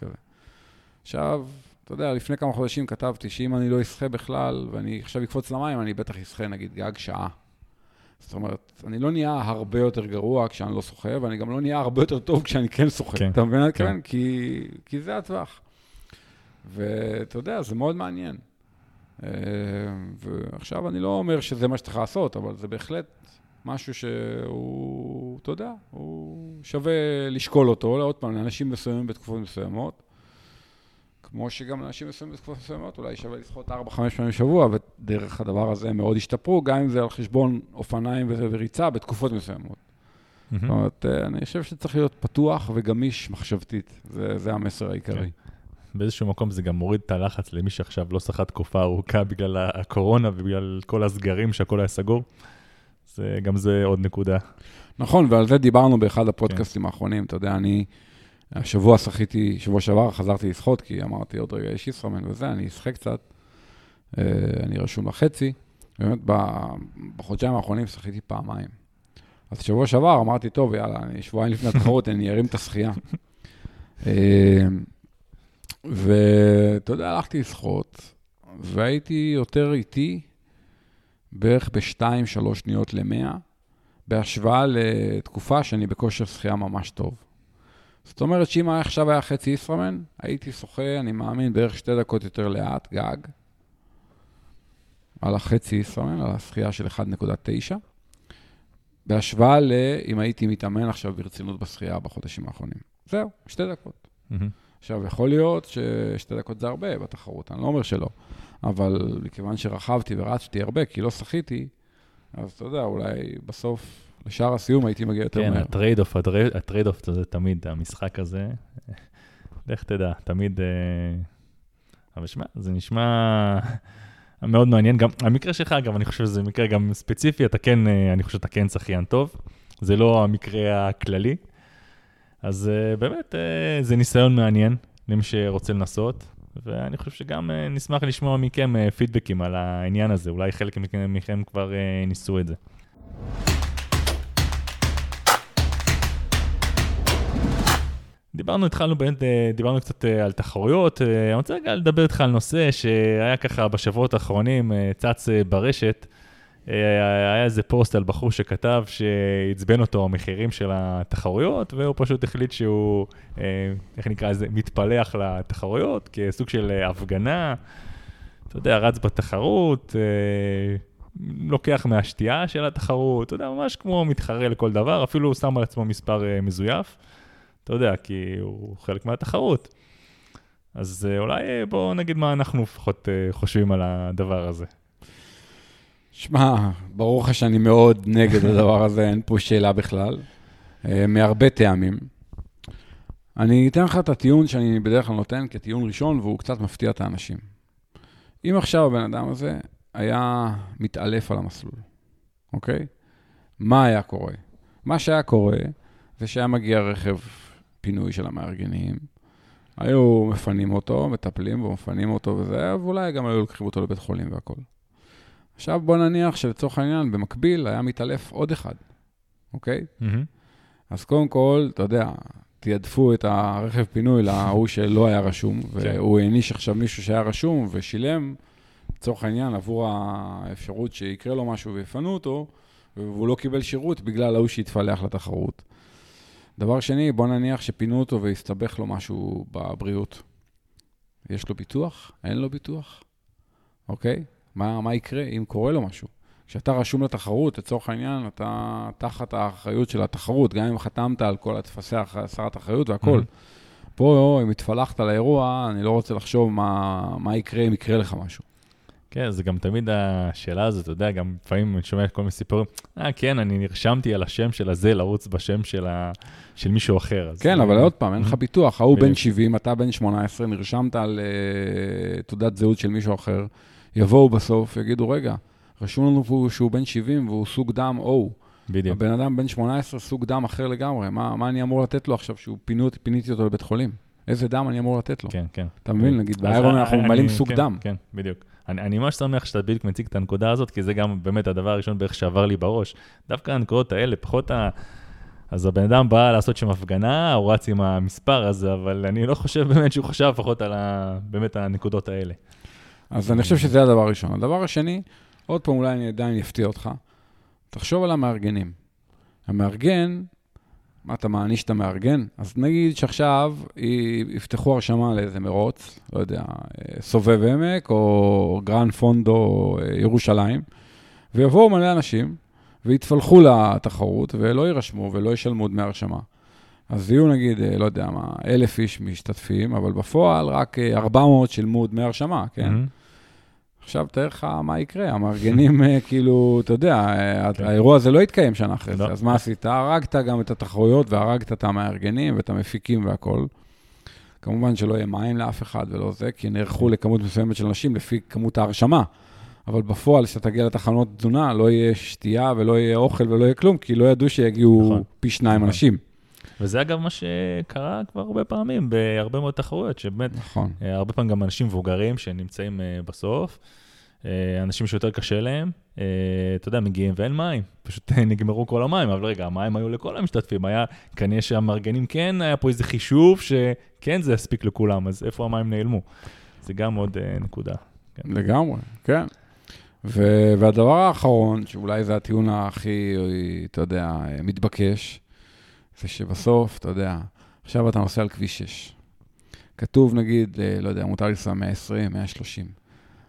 כזה. עכשיו, אתה יודע, לפני כמה חודשים כתבתי שאם אני לא אשחה בכלל, ואני עכשיו אקפוץ למים, אני בטח אשחה נגיד גג שעה. זאת אומרת, אני לא נהיה הרבה יותר גרוע כשאני לא שוחה, ואני גם לא נהיה הרבה יותר טוב כשאני כן שוחה. כן, אתה מבין כן. מתכוון? כי, כי זה הטווח. ואתה יודע, זה מאוד מעניין. אה, ועכשיו אני לא אומר שזה מה שצריך לעשות, אבל זה בהחלט משהו שהוא, אתה יודע, הוא שווה לשקול אותו, עוד פעם, לאנשים מסוימים בתקופות מסוימות. כמו שגם לאנשים מסוימים בתקופות מסוימות, אולי שווה לשחות 4-5 פעמים בשבוע, ודרך הדבר הזה הם מאוד השתפרו, גם אם זה על חשבון אופניים וריצה בתקופות מסוימות. זאת מהמם. אומרת, אה, אני חושב שצריך להיות פתוח וגמיש מחשבתית, זה, זה המסר העיקרי. באיזשהו מקום זה גם מוריד את הלחץ למי שעכשיו לא שחה תקופה ארוכה בגלל הקורונה ובגלל כל הסגרים שהכל היה סגור. זה, גם זה עוד נקודה. נכון, ועל זה דיברנו באחד הפודקאסטים האחרונים. אתה יודע, אני השבוע שחיתי, שבוע שעבר חזרתי לשחות, כי אמרתי, עוד רגע יש ישראמן וזה, אני אשחה קצת. אה, אני רשום לחצי. באמת, בחודשיים האחרונים שחיתי פעמיים. אז שבוע שעבר אמרתי, טוב, יאללה, אני שבועיים לפני התחרות, [laughs] אני ארים את השחייה. [laughs] ואתה יודע, הלכתי לשחות, והייתי יותר איטי, בערך ב-2-3 שניות ל-100. בהשוואה לתקופה שאני בכושר שחייה ממש טוב. זאת אומרת שאם עכשיו היה חצי ישראמן, הייתי שוחה, אני מאמין, בערך שתי דקות יותר לאט, גג, על החצי ישראמן, על השחייה של 1.9, בהשוואה לאם הייתי מתאמן עכשיו ברצינות בשחייה בחודשים האחרונים. זהו, שתי דקות. מהמם. עכשיו, יכול להיות ששתי דקות זה הרבה בתחרות, אני לא אומר שלא, אבל מכיוון שרכבתי ורצתי הרבה, כי לא שחיתי, אז אתה יודע, אולי בסוף, לשער הסיום הייתי מגיע יותר כן, מהר. ה trade-off, ה trade-off זה תמיד, המשחק הזה, לך תדע, תמיד... אה, אבל שמע, זה נשמע מאוד מעניין. גם המקרה שלך, אגב, אני חושב שזה מקרה גם ספציפי, אתה כן, אה, אני חושב שאתה כן שחיין טוב, זה לא המקרה הכללי. אז אה, באמת, אה, זה ניסיון מעניין למי שרוצה לנסות, ואני חושב שגם אה, נשמח לשמוע מכם פידבקים על העניין הזה, אולי חלק מכם, כבר ניסו את זה. דיברנו, התחלנו באמת, דיברנו קצת על תחרויות. אני רוצה רגע לדבר איתך על נושא שהיה ככה בשבועות האחרונים, צץ ברשת. אה, היה איזה פוסט על בחור שכתב שעצבן אותו המחירים של התחרויות, והוא פשוט החליט שהוא, אה, איך נקרא לזה, מתפלח לתחרויות כסוג של אה, הפגנה. אתה יודע, רץ בתחרות, לוקח מהשתייה של התחרות, אתה יודע, ממש כמו מתחרה לכל דבר, אפילו הוא שם על עצמו מספר מזויף. אתה יודע, כי הוא חלק מהתחרות. אז אולי בואו נגיד מה אנחנו לפחות חושבים על הדבר הזה. שמע, ברור לך שאני מאוד נגד [laughs] הדבר הזה, אין פה שאלה בכלל, אה, מהרבה טעמים. אני אתן לך את הטיעון שאני בדרך כלל נותן כטיעון ראשון, והוא קצת מפתיע את האנשים. אם עכשיו הבן אדם הזה היה מתעלף על המסלול, אוקיי? מה היה קורה? מה שהיה קורה זה שהיה מגיע רכב פינוי של המארגנים, היו מפנים אותו, מטפלים בו, מפנים אותו וזה, ואולי גם היו לוקחים אותו לבית חולים והכול. עכשיו בוא נניח שלצורך העניין, במקביל היה מתעלף עוד אחד, אוקיי? אז קודם כל, אתה יודע, תיעדפו את הרכב פינוי להוא שלא היה רשום, והוא העניש עכשיו מישהו שהיה רשום ושילם, לצורך העניין, עבור האפשרות שיקרה לו משהו ויפנו אותו, והוא לא קיבל שירות בגלל ההוא שהתפלח לתחרות. דבר שני, בוא נניח שפינו אותו והסתבך לו משהו בבריאות. יש לו ביטוח? אין לו ביטוח? אוקיי? מה, מה יקרה אם קורה לו משהו? כשאתה רשום לתחרות, לצורך העניין, אתה תחת האחריות של התחרות, גם אם חתמת על כל הטפסי הסרת אחריות והכול. Mhm. פה, אם התפלחת לאירוע, אני לא רוצה לחשוב מה, מה יקרה אם יקרה לך משהו. כן, זה גם תמיד השאלה הזאת, אתה יודע, גם לפעמים אני שומע כל מיני סיפורים, אה, כן, אני נרשמתי על השם של הזה לרוץ בשם של, ה... של מישהו אחר. כן, אבל עוד פעם, אין לך Mhm. ביטוח. ההוא בן בדיוק. 70, אתה בן 18, נרשמת על uh, תעודת זהות של מישהו אחר, יבואו בסוף, יגידו, רגע, רשום לנו פה שהוא בן 70 והוא סוג דם O. בדיוק. הבן אדם בן 18, סוג דם אחר לגמרי. מה, מה אני אמור לתת לו עכשיו שהוא פינו, פיניתי אותו לבית חולים? איזה דם אני אמור לתת לו? כן, כן. אתה מבין? נגיד, באיירון אנחנו ממלאים סוג כן, דם. כן, בדיוק. אני, אני ממש שמח שאתה בדיוק מציג את הנקודה הזאת, כי זה גם באמת הדבר הראשון בערך שעבר לי בראש. דווקא הנקודות האלה, פחות ה... אז הבן אדם בא לעשות שם הפגנה, הוא רץ עם המספר הזה, אבל אני לא חושב באמת שהוא חשב לפחות על ה... באמת הנקודות האלה. אז אני חושב שזה הדבר הראשון. הדבר השני, עוד פעם, אולי אני עדיין אפתיע אותך, תחשוב על המארגנים. המארגן, מה אתה מעניש את המארגן? אז נגיד שעכשיו יפתחו הרשמה לאיזה מרוץ, לא יודע, סובב עמק או גרן פונדו אה, ירושלים, ויבואו מלא אנשים ויתפלחו לתחרות ולא יירשמו ולא ישלמו דמי הרשמה. אז יהיו נגיד, אה, לא יודע מה, אלף איש משתתפים, אבל בפועל רק אה, 400 שילמו דמי הרשמה, כן? מהמם. עכשיו תאר לך מה יקרה, המארגנים, אה, כאילו, אתה יודע, אה, כן. האירוע הזה לא יתקיים שנה אחרי זה, לא. אז מה עשית? הרגת גם את התחרויות והרגת את המארגנים ואת המפיקים והכול. כמובן שלא יהיה מים לאף אחד ולא זה, כי נערכו לכמות מסוימת של אנשים לפי כמות ההרשמה. אבל בפועל, כשאתה תגיע לתחנות תזונה, לא יהיה שתייה ולא יהיה אוכל ולא יהיה כלום, כי לא ידעו שיגיעו נכון. פי שניים נכון. אנשים. וזה אגב מה שקרה כבר הרבה פעמים, בהרבה מאוד תחרויות, שבאמת נכון. אה, הרבה פעמים גם אנשים מבוגרים שנמצאים אה, בסוף, אה, אנשים שיותר קשה להם, אתה יודע, מגיעים ואין מים, פשוט נגמרו כל המים, אבל רגע, המים היו לכל המשתתפים, היה, כנראה שהמארגנים כן, היה פה איזה חישוב שכן זה יספיק לכולם, אז איפה המים נעלמו? זה גם עוד נקודה. כן. לגמרי, כן. ו- והדבר האחרון, שאולי זה הטיעון הכי, אתה יודע, מתבקש, זה שבסוף, אתה יודע, עכשיו אתה נוסע על כביש 6. כתוב, נגיד, אה, לא יודע, מותר לנסוע 120, 130.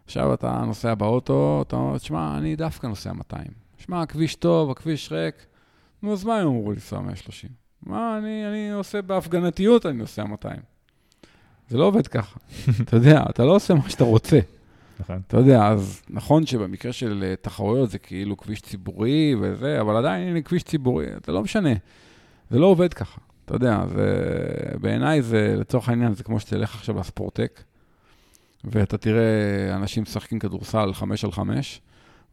עכשיו אתה נוסע באוטו, אתה אומר, תשמע, אני דווקא נוסע 200. שמע, הכביש טוב, הכביש ריק, נו, אז מה הם אמרו לנסוע 130? מה, אני, אני עושה בהפגנתיות, אני נוסע 200. זה לא עובד ככה. [laughs] אתה יודע, אתה לא עושה מה שאתה רוצה. נכון. אתה יודע, אז נכון שבמקרה של אה, תחרויות זה כאילו כביש ציבורי וזה, אבל עדיין הנה כביש ציבורי, זה לא משנה. זה לא עובד ככה. אתה יודע, זה, בעיניי זה, לצורך העניין, זה כמו שתלך עכשיו לספורטק, ואתה תראה אנשים משחקים כדורסל חמש על חמש,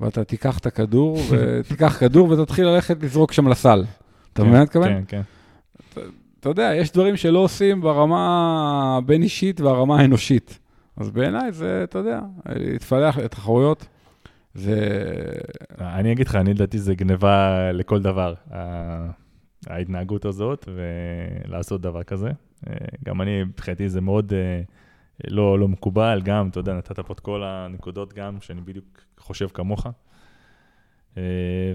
ואתה תיקח את הכדור, [laughs] ותיקח כדור ותתחיל ללכת לזרוק שם לסל. אתה מבין מה מתכוון? כן, כן. אתה יודע, יש דברים שלא עושים ברמה הבין-אישית והרמה האנושית. אז בעיניי זה, אתה יודע, להתפלח לתחרויות, זה... אני אגיד לך, אני לדעתי זה גניבה לכל דבר, ה- ההתנהגות הזאת, ולעשות דבר כזה. אה, גם אני, מבחינתי זה מאוד אה, לא, לא מקובל, גם, אתה יודע, נתת פה את כל הנקודות גם, שאני בדיוק חושב כמוך. אה,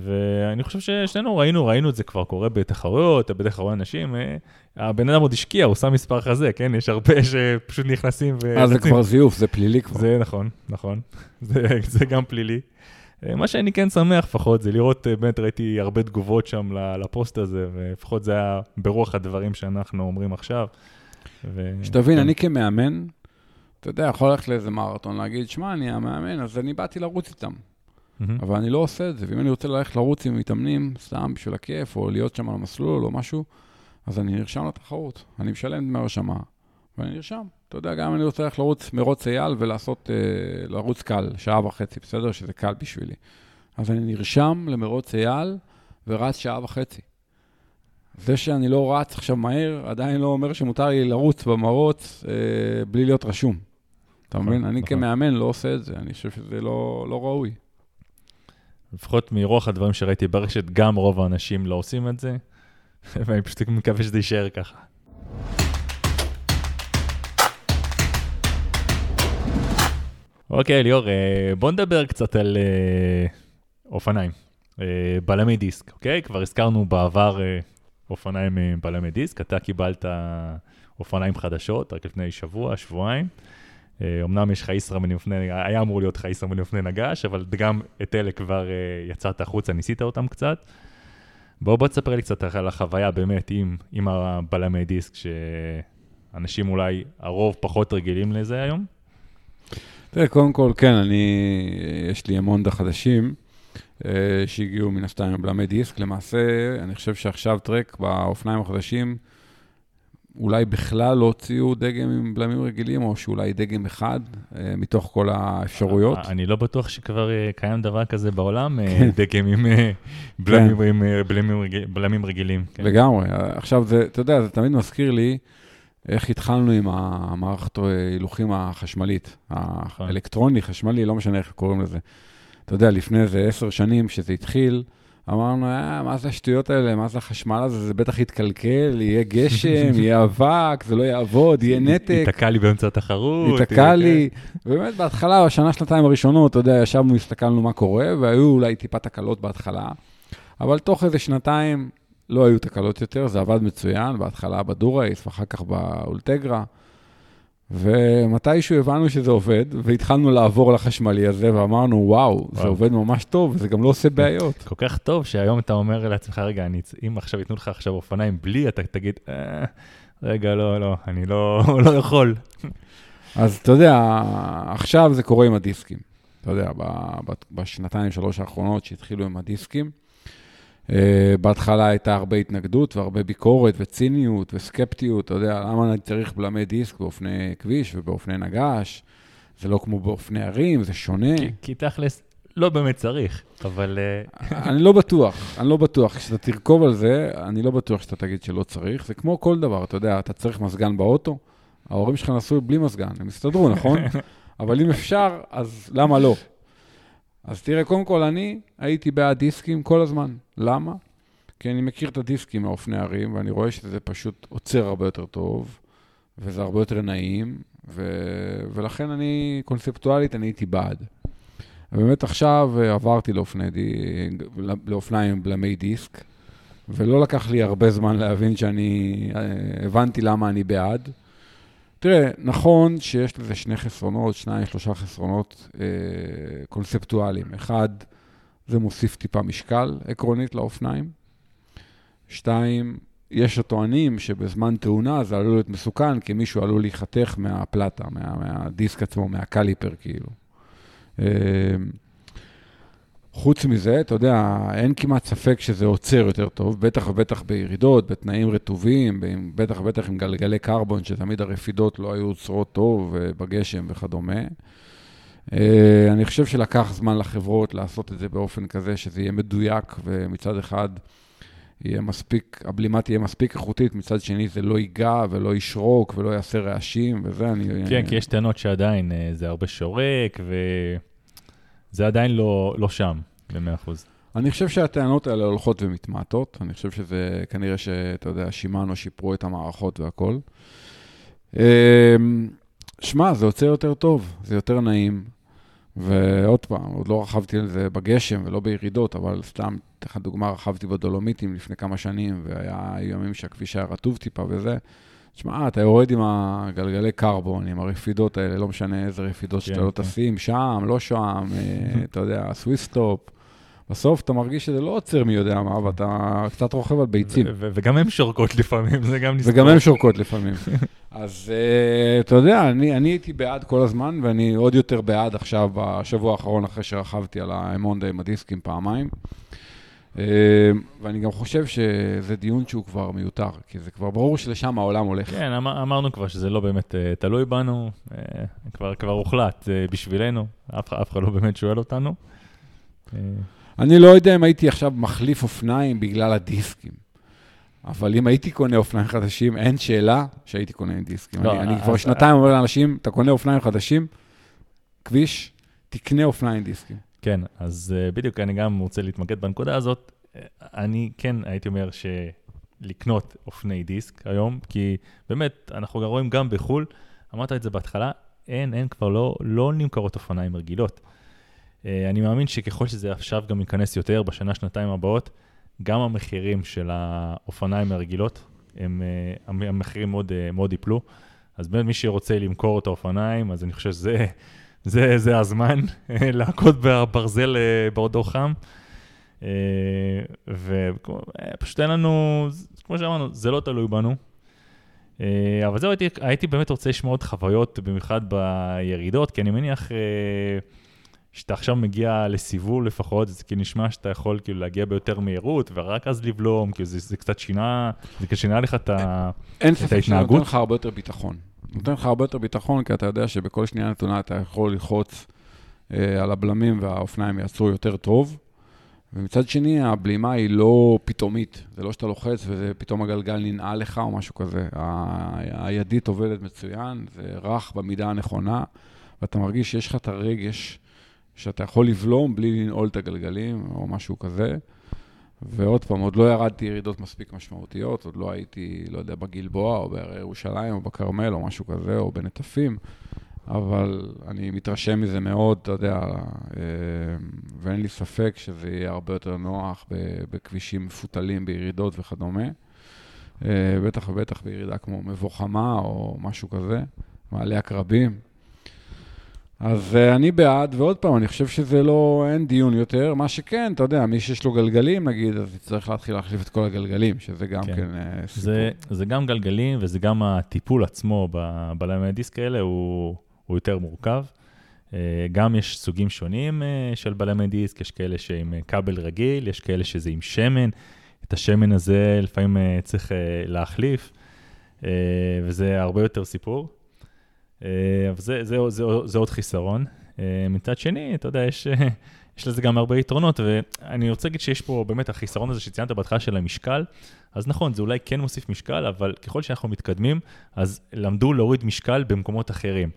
ואני חושב ששנינו ראינו, ראינו את זה כבר קורה בתחרויות, בדרך כלל אנשים, הבן אדם עוד השקיע, הוא שם מספר כזה, כן? יש הרבה שפשוט נכנסים ו... אה, זה כבר זיוף, זה פלילי כבר. זה נכון, נכון. [laughs] זה, זה גם פלילי. אה, מה שאני כן שמח לפחות זה לראות, אה, באמת ראיתי הרבה תגובות שם לפוסט הזה, ולפחות זה היה ברוח הדברים שאנחנו אומרים עכשיו. ו... שתבין, כן. אני כמאמן, אתה יודע, יכול ללכת לאיזה מרתון, להגיד, שמע, אני המאמן, אז אני באתי לרוץ איתם. מהמם. אבל אני לא עושה את זה, ואם אני רוצה ללכת לרוץ עם מתאמנים, סתם בשביל הכיף, או להיות שם על המסלול או משהו, אז אני נרשם לתחרות. אני משלם דמי הרשמה, ואני נרשם. אתה יודע, גם אני רוצה ללכת לרוץ מרוץ אייל ולעשות, אה, לרוץ קל, שעה וחצי, בסדר? שזה קל בשבילי. אז אני נרשם למרוץ אייל ורץ שעה וחצי. זה שאני לא רץ עכשיו מהר, עדיין לא אומר שמותר לי לרוץ במרוץ אה, בלי להיות רשום. אתה נכון, מבין? אני נכון. כמאמן לא עושה את זה, אני חושב שזה לא, לא ראוי. לפחות מרוח הדברים שראיתי ברשת, גם רוב האנשים לא עושים את זה, [laughs] ואני פשוט מקווה שזה יישאר ככה. אוקיי, ליאור, אה, בוא נדבר קצת על אה, אופניים. אה, בלמי דיסק, אוקיי? כבר הזכרנו בעבר אופניים בלמי דיסק, אתה קיבלת אופניים חדשות רק לפני שבוע, שבועיים. אמנם יש לך ישראמן לפני, היה אמור להיות לך ישראמן לפני נגש, אבל גם את אלה כבר יצאת החוצה, ניסית אותם קצת. בוא, בוא תספר לי קצת על החוויה באמת עם, עם הבלמי דיסק, שאנשים אולי, הרוב פחות רגילים לזה היום. תראה, קודם כל, כן, אני, יש לי המון חדשים אה, שהגיעו מן הסתם עם בלמי דיסק. למעשה, אני חושב שעכשיו טרק באופניים החדשים אולי בכלל לא הוציאו דגם עם בלמים רגילים, או שאולי דגם אחד אה, מתוך כל האפשרויות. אני לא בטוח שכבר אה, קיים דבר כזה בעולם, כן. דגם עם בלמים, כן. בלמים, בלמים רגילים. כן. לגמרי. עכשיו, זה, אתה יודע, זה תמיד מזכיר לי איך התחלנו עם המערכת ההילוכים החשמלית, נכון. האלקטרוני, חשמלי, לא משנה איך קוראים לזה. אתה יודע, לפני איזה עשר שנים, כשזה התחיל, אמרנו, אה, מה זה השטויות האלה, מה זה החשמל הזה, זה בטח יתקלקל, יהיה גשם, [laughs] יהיה אבק, זה לא יעבוד, יהיה נתק. ייתקע לי באמצע התחרות. ייתקע לי. באמת, בהתחלה, בשנה, שנתיים הראשונות, אתה יודע, ישבנו, הסתכלנו מה קורה, והיו אולי טיפה תקלות בהתחלה, אבל תוך איזה שנתיים לא היו תקלות יותר, זה עבד מצוין, בהתחלה בדורייס, ואחר כך באולטגרה. ומתישהו הבנו שזה עובד, והתחלנו לעבור לחשמלי הזה, ואמרנו, וואו, וואו, זה עובד ממש טוב, וזה גם לא עושה בעיות. [laughs] כל כך טוב שהיום אתה אומר לעצמך, רגע, אני, אם עכשיו ייתנו לך עכשיו אופניים בלי, אתה תגיד, אה, רגע, לא, לא, אני לא, [laughs] לא יכול. [laughs] אז אתה יודע, עכשיו זה קורה עם הדיסקים. אתה יודע, בשנתיים, שלוש האחרונות שהתחילו עם הדיסקים, בהתחלה הייתה הרבה התנגדות והרבה ביקורת וציניות וסקפטיות, אתה יודע, למה אני צריך בלמי דיסק באופני כביש ובאופני נגש? זה לא כמו באופני ערים, זה שונה. כי, כי תכלס, לא באמת צריך, אבל... אה, [laughs] אני לא בטוח, אני לא בטוח. כשאתה תרכוב על זה, אני לא בטוח שאתה תגיד שלא צריך. זה כמו כל דבר, אתה יודע, אתה צריך מזגן באוטו, ההורים שלך נסעו בלי מזגן, הם הסתדרו, נכון? [laughs] אבל אם אפשר, אז למה לא? אז תראה, קודם כל, אני הייתי בעד דיסקים כל הזמן. למה? כי אני מכיר את הדיסקים מאופני ערים, ואני רואה שזה פשוט עוצר הרבה יותר טוב, וזה הרבה יותר נעים, ו... ולכן אני, קונספטואלית, אני הייתי בעד. ובאמת עכשיו עברתי לאופני די... לאופניים עם בלמי דיסק, ולא לקח לי הרבה זמן להבין שאני אה, הבנתי למה אני בעד. תראה, נכון שיש לזה שני חסרונות, שניים, שלושה חסרונות אה, קונספטואליים. אחד, זה מוסיף טיפה משקל עקרונית לאופניים. שתיים, יש הטוענים שבזמן תאונה זה עלול להיות מסוכן, כי מישהו עלול להיחתך מהפלטה, מה, מהדיסק עצמו, מהקליפר כאילו. אה, חוץ מזה, אתה יודע, אין כמעט ספק שזה עוצר יותר טוב, בטח ובטח בירידות, בתנאים רטובים, בטח ובטח עם גלגלי קרבון, שתמיד הרפידות לא היו עוצרות טוב, אה, בגשם וכדומה. אה, אני חושב שלקח זמן לחברות לעשות את זה באופן כזה שזה יהיה מדויק, ומצד אחד יהיה מספיק, הבלימה תהיה מספיק איכותית, מצד שני זה לא ייגע ולא ישרוק ולא יעשה רעשים, וזה אני... כן, כי יש טענות שעדיין אה, זה הרבה שורק, וזה עדיין לא, לא שם, ב-100%. אני חושב שהטענות האלה הולכות ומתמעטות, אני חושב שזה כנראה שאתה יודע, שימנו שיפרו את המערכות והכול. אה, שמע, זה יוצא יותר טוב, זה יותר נעים. ועוד פעם, עוד לא רכבתי על זה בגשם ולא בירידות, אבל סתם, אתן לך דוגמה, רכבתי בדולומיטים לפני כמה שנים, והיה ימים שהכביש היה רטוב טיפה וזה. תשמע, אתה יורד עם הגלגלי קרבון, עם הרפידות האלה, לא משנה איזה רפידות שאתה כן, לא כן. תשים, שם, לא שם, אה, [laughs] אתה יודע, SwissStop. בסוף אתה מרגיש שזה לא עוצר מי יודע מה, ואתה קצת רוכב על ביצים. וגם הן שורקות לפעמים, זה גם נסתכל. וגם הן שורקות לפעמים. [laughs] אז אה, אתה יודע, אני, אני הייתי בעד כל הזמן, ואני עוד יותר בעד עכשיו, בשבוע האחרון, אחרי שרכבתי על ה Émonda עם הדיסקים פעמיים. אה, ואני גם חושב שזה דיון שהוא כבר מיותר, כי זה כבר ברור שלשם העולם הולך. כן, אמר, אמרנו כבר שזה לא באמת uh, תלוי בנו, uh, כבר, כבר הוחלט uh, בשבילנו, אף, אף אחד לא באמת שואל אותנו. Uh, אני לא יודע אם הייתי עכשיו מחליף אופניים בגלל הדיסקים. אבל אם הייתי קונה אופניים חדשים, אין שאלה שהייתי קונה עם דיסקים. לא, אני, אני כבר שנתיים אומר לאנשים, אתה קונה אופניים חדשים, כביש, תקנה אופניים דיסקים. כן, אז uh, בדיוק, אני גם רוצה להתמקד בנקודה הזאת. אני כן הייתי אומר שלקנות אופני דיסק היום, כי באמת, אנחנו רואים גם בחו"ל, אמרת את זה בהתחלה, אין, אין, כבר לא, לא נמכרות אופניים רגילות. אה, אני מאמין שככל שזה עכשיו גם ייכנס יותר בשנה, שנתיים הבאות, גם המחירים של האופניים הרגילות, הם, אה, המחירים מאוד, אה, מאוד ייפלו. אז באמת מי שרוצה למכור את האופניים, אז אני חושב שזה זה, זה הזמן להכות בברזל בעודו חם. ופשוט אין לנו, כמו שאמרנו, זה לא תלוי בנו. אבל זהו, הייתי, הייתי באמת רוצה לשמוע עוד חוויות, במיוחד בירידות, כי אני מניח כשאתה עכשיו מגיע לסיבוב לפחות, זה כאילו נשמע שאתה יכול כאילו להגיע ביותר מהירות, ורק אז לבלום, כאילו זה, זה קצת שינה, זה שינה לך את, ה, אין ספק שזה נותן לך הרבה יותר ביטחון. נותן לך הרבה יותר ביטחון, כי אתה יודע שבכל שנייה נתונה אתה יכול ללחוץ אה, על הבלמים והאופניים יעצרו יותר טוב. ומצד שני, הבלימה היא לא פתאומית. זה לא שאתה לוחץ ופתאום הגלגל ננעל לך או משהו כזה. ה- הידית עובדת מצוין, זה רך במידה הנכונה, ואתה מרגיש שיש לך את הרגש שאתה יכול לבלום בלי לנעול את הגלגלים או משהו כזה. ועוד פעם, עוד לא ירדתי ירידות מספיק משמעותיות, עוד לא הייתי, לא יודע, בגלבוע או בהרי ירושלים או בכרמל או משהו כזה, או בנטפים, אבל אני מתרשם מזה מאוד, אתה יודע, אה, ואין לי ספק שזה יהיה הרבה יותר נוח בכבישים מפותלים, בירידות וכדומה. אה, בטח ובטח בירידה כמו מבוא חמה או משהו כזה, מעלה עקרבים. אז uh, אני בעד, ועוד פעם, אני חושב שזה לא, אין דיון יותר. מה שכן, אתה יודע, מי שיש לו גלגלים, נגיד, אז יצטרך להתחיל להחליף את כל הגלגלים, שזה גם כן, כן uh, סיפור. זה, זה גם גלגלים, וזה גם הטיפול עצמו בלמי הדיסק האלה, הוא, הוא יותר מורכב. Uh, גם יש סוגים שונים של בלמי דיסק, יש כאלה שעם כבל רגיל, יש כאלה שזה עם שמן. את השמן הזה לפעמים צריך להחליף, וזה הרבה יותר סיפור. אה, אבל זה, זה, זה, זה עוד חיסרון. אה, מצד שני, אתה יודע, יש, [laughs] יש לזה גם הרבה יתרונות, ואני רוצה להגיד שיש פה באמת החיסרון הזה שציינת בהתחלה של המשקל, אז נכון, זה אולי כן מוסיף משקל, אבל ככל שאנחנו מתקדמים, אז למדו להוריד משקל במקומות אחרים.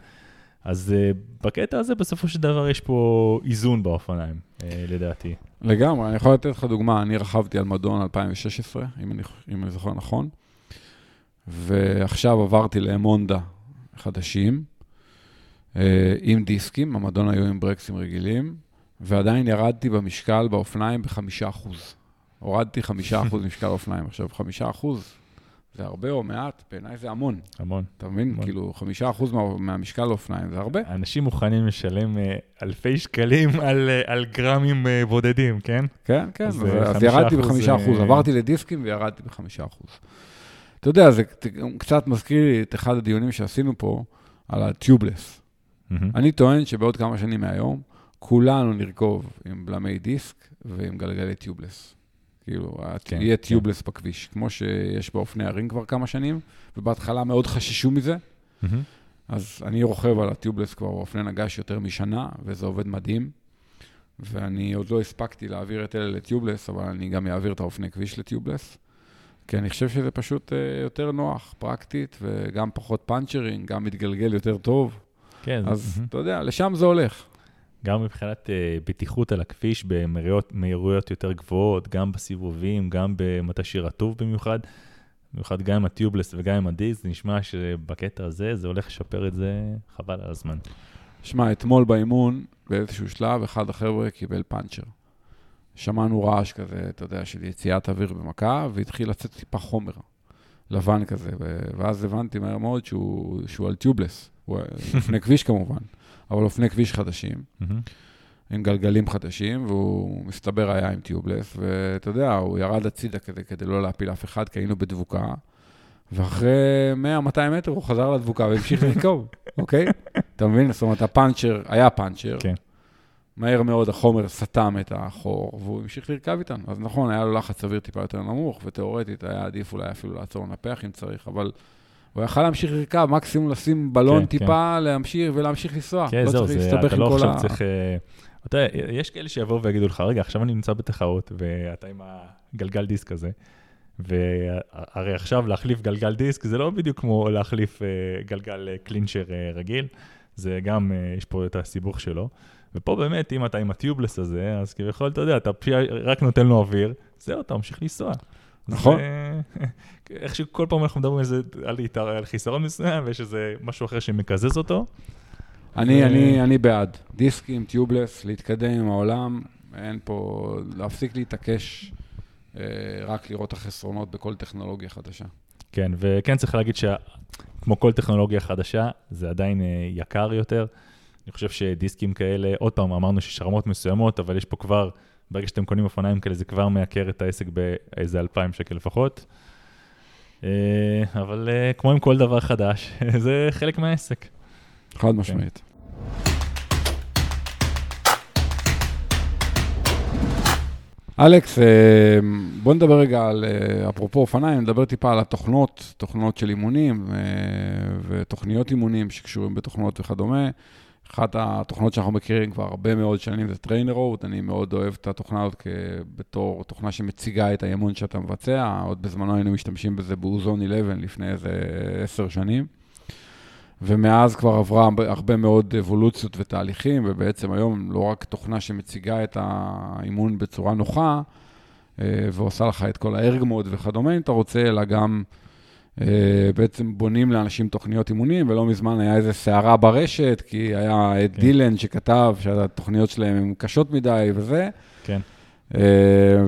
אז uh, בקטע הזה בסופו של דבר יש פה איזון באופניים, uh, לדעתי. לגמרי, אני יכול לתת לך דוגמה, אני רכבתי על מדון 2016, אם אני, אם אני זוכר נכון, ועכשיו עברתי לאמונדה חדשים, אה, עם דיסקים, המדון היו עם ברקסים רגילים, ועדיין ירדתי במשקל באופניים בחמישה אחוז. הורדתי חמישה [laughs] אחוז משקל אופניים. עכשיו, חמישה אחוז זה הרבה או מעט? בעיניי זה המון. המון. אתה מבין? המון. כאילו, חמישה אחוז מה, מהמשקל אופניים זה הרבה. אנשים מוכנים לשלם uh, אלפי שקלים [laughs] על, uh, על גרמים בודדים, כן? כן, כן. אז, אז, אז ירדתי בחמישה אחוז. עברתי לדיסקים וירדתי בחמישה אחוז. אתה יודע, זה קצת מזכיר לי את אחד הדיונים שעשינו פה על הטיובלס. Mm-hmm. אני טוען שבעוד כמה שנים מהיום, כולנו נרכוב עם בלמי דיסק ועם גלגלי tubeless. כאילו, כן, יהיה כן. tubeless בכביש, כמו שיש באופני הרים כבר כמה שנים, ובהתחלה מאוד חששו מזה. אהם. אז אני רוכב על ה tubeless כבר באופני נגש יותר משנה, וזה עובד מדהים. ואני עוד לא הספקתי להעביר את אלה לטיובלס, אבל אני גם אעביר את האופני כביש ל tubeless. כי אני חושב שזה פשוט אה, יותר נוח, פרקטית, וגם פחות פאנצ'רים, גם מתגלגל יותר טוב. כן. אז. אתה יודע, לשם זה הולך. גם מבחינת uh, בטיחות על הכביש במהירויות יותר גבוהות, גם בסיבובים, גם במטה שיר הטוב במיוחד. במיוחד גם עם הטיובלס וגם עם הדיסק, זה נשמע שבקטע הזה זה הולך לשפר את זה חבל על הזמן. שמע, אתמול באימון, באיזשהו שלב, אחד החבר'ה קיבל פאנצ'ר. שמענו רעש כזה, אתה יודע, של יציאת אוויר במכה, והתחיל לצאת טיפה חומר לבן כזה, ואז הבנתי מהר מאוד שהוא, שהוא על טיובלס, הוא [laughs] אופני כביש כמובן, אבל אופני כביש חדשים, עם גלגלים חדשים, והוא מסתבר היה עם טיובלס, ואתה יודע, הוא ירד הצידה כזה כדי לא להפיל אף אחד, כי היינו בדבוקה, ואחרי 100-200 מטר הוא חזר לדבוקה והמשיך לרכוב, [laughs] אוקיי? אתה מבין? זאת אומרת, הפאנצ'ר, היה פאנצ'ר. כן. מהר מאוד החומר סתם את החור, והוא המשיך לרכב איתנו. אז נכון, היה לו לחץ אוויר טיפה יותר נמוך, ותאורטית היה עדיף אולי אפילו לעצור לנפח אם צריך, אבל הוא יכל להמשיך לרכב, מקסימום לשים בלון כן, טיפה, כן. להמשיך ולהמשיך לנסוע. כן, לא זהו, זה, אתה לא עכשיו ה... צריך... אה, אתה יודע, יש כאלה שיבואו ויגידו לך, רגע, עכשיו אני נמצא בתחרות, ואתה עם הגלגל דיסק הזה, והרי עכשיו להחליף גלגל דיסק זה לא בדיוק כמו להחליף uh, גלגל uh, קלינצ'ר רגיל, זה גם, יש פה את הסיבוך שלו. ופה באמת, אם אתה עם הטיובלס הזה, אז כביכול, אתה יודע, אתה רק נותן לו אוויר, זהו, אתה ממשיך לנסוע. נכון. [laughs] איך שכל פעם אנחנו מדברים איזה, על, על חיסרון מסוים, ויש איזה משהו אחר שמקזז אותו. אני, ו... אני, אני בעד. דיסקים, טיובלס, להתקדם עם העולם, אין פה, להפסיק להתעקש, אה, רק לראות החסרונות בכל טכנולוגיה חדשה. כן, וכן צריך להגיד שכמו כל טכנולוגיה חדשה, זה עדיין אה, יקר יותר. אני חושב שדיסקים כאלה, עוד פעם, אמרנו שיש רמות מסוימות, אבל יש פה כבר, ברגע שאתם קונים אופניים כאלה, זה כבר מייקר את העסק באיזה 2,000 שקל לפחות. אה, אבל אה, כמו עם כל דבר חדש, [laughs] זה חלק מהעסק. חד משמעית. אלכס, אה, בוא נדבר רגע על, אפרופו אופניים, נדבר טיפה על התוכנות, תוכנות של אימונים ותוכניות אימונים שקשורים בתוכנות וכדומה. אחת התוכנות שאנחנו מכירים כבר הרבה מאוד שנים זה TrainerRoad, אני מאוד אוהב את התוכנה הזאת בתור תוכנה שמציגה את האימון שאתה מבצע, עוד בזמנו היינו משתמשים בזה באוזון 11 לפני איזה עשר שנים. ומאז כבר עברה הרבה מאוד אבולוציות ותהליכים, ובעצם היום לא רק תוכנה שמציגה את האימון בצורה נוחה, אה, ועושה לך את כל ה ERG mode וכדומה, אם אתה רוצה, אלא גם בעצם בונים לאנשים תוכניות אימונים, ולא מזמן היה איזו סערה ברשת, כי היה את כן. דילן שכתב שהתוכניות שלהם הן קשות מדי וזה. כן. אה,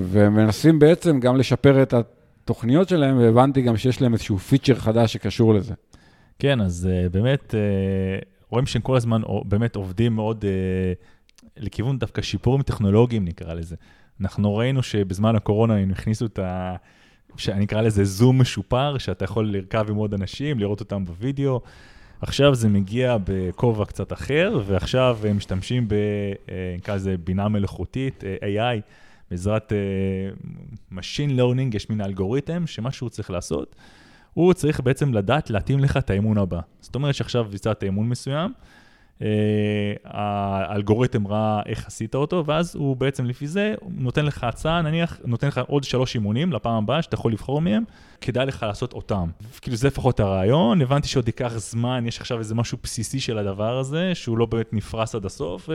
ומנסים בעצם גם לשפר את התוכניות שלהם, והבנתי גם שיש להם איזשהו פיצ'ר חדש שקשור לזה. כן, אז uh, באמת, רואים שהם כל הזמן באמת עובדים מאוד לכיוון דווקא שיפורים טכנולוגיים, נקרא לזה. אנחנו ראינו שבזמן הקורונה הם הכניסו את ה... שאני אקרא לזה זום משופר, שאתה יכול לרכב עם עוד אנשים, לראות אותם בווידאו. עכשיו זה מגיע בכובע קצת אחר, ועכשיו הם משתמשים ב... נקרא לזה בינה מלאכותית, AI, בעזרת uh, Machine Learning, יש מין אלגוריתם שמה שהוא צריך לעשות, הוא צריך בעצם לדעת להתאים לך את האימון הבא. זאת אומרת שעכשיו ביצעת אימון מסוים, האלגוריתם ראה איך עשית אותו, ואז הוא בעצם לפי זה נותן לך הצעה, נניח, נותן לך עוד שלוש אימונים לפעם הבאה שאתה יכול לבחור מהם, כדאי לך לעשות אותם. כאילו זה לפחות הרעיון, הבנתי שעוד ייקח זמן, יש עכשיו איזה משהו בסיסי של הדבר הזה, שהוא לא באמת נפרס עד הסוף,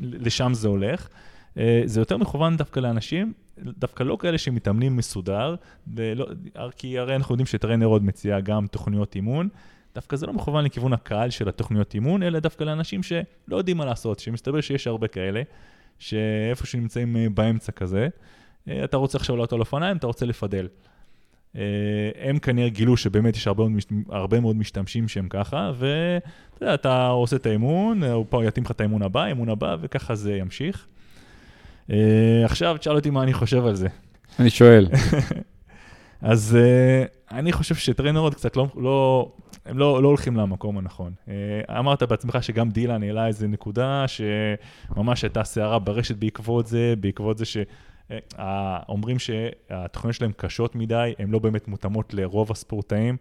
ולשם זה הולך. Uh, זה יותר מכוון דווקא לאנשים דווקא לא כאלה שמתאמנים מסודר, ולא, כי הרי אנחנו יודעים שטריינר עוד מציע גם תוכניות אימון, דווקא זה לא מכוון לכיוון הקהל של התוכניות אימון, אלא דווקא לאנשים שלא יודעים מה לעשות, שמסתבר שיש הרבה כאלה, שאיפה שנמצאים אה, באמצע כזה, אה, אתה רוצה עכשיו לעלות על אופניים, אתה רוצה לפדל. אה, הם כנראה גילו שבאמת יש הרבה מאוד, הרבה מאוד משתמשים שהם ככה, ואתה יודע, אתה עושה את האימון, הוא פה יתאים לך את האימון הבא, האימון הבא, וככה זה ימשיך. עכשיו תשאל אותי מה אני חושב על זה. אני שואל. [laughs] אז uh, אני חושב שטריינרות קצת לא, לא, הם לא, לא הולכים למקום הנכון. Uh, אמרת בעצמך שגם דילן העלה איזה נקודה שממש הייתה סערה ברשת בעקבות זה, בעקבות זה שאומרים שהתוכניות שלהם קשות מדי, הן לא באמת מותאמות לרוב הספורטאים.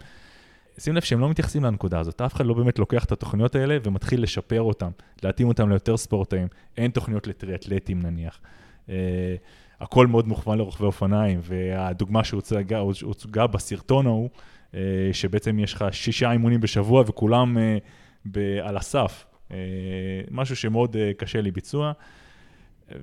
שים לב שהם לא מתייחסים לנקודה הזאת, אף אחד לא באמת לוקח את התוכניות האלה ומתחיל לשפר אותן, להתאים אותן ליותר ספורטאים. אין תוכניות לטריאטלטים נניח. Uh, הכל מאוד מוכוון לרוכבי אופניים, והדוגמה שהוצגה, בסרטון ההוא, שבעצם יש לך שישה אימונים בשבוע וכולם ב- על הסף, uh, משהו שמאוד קשה לביצוע.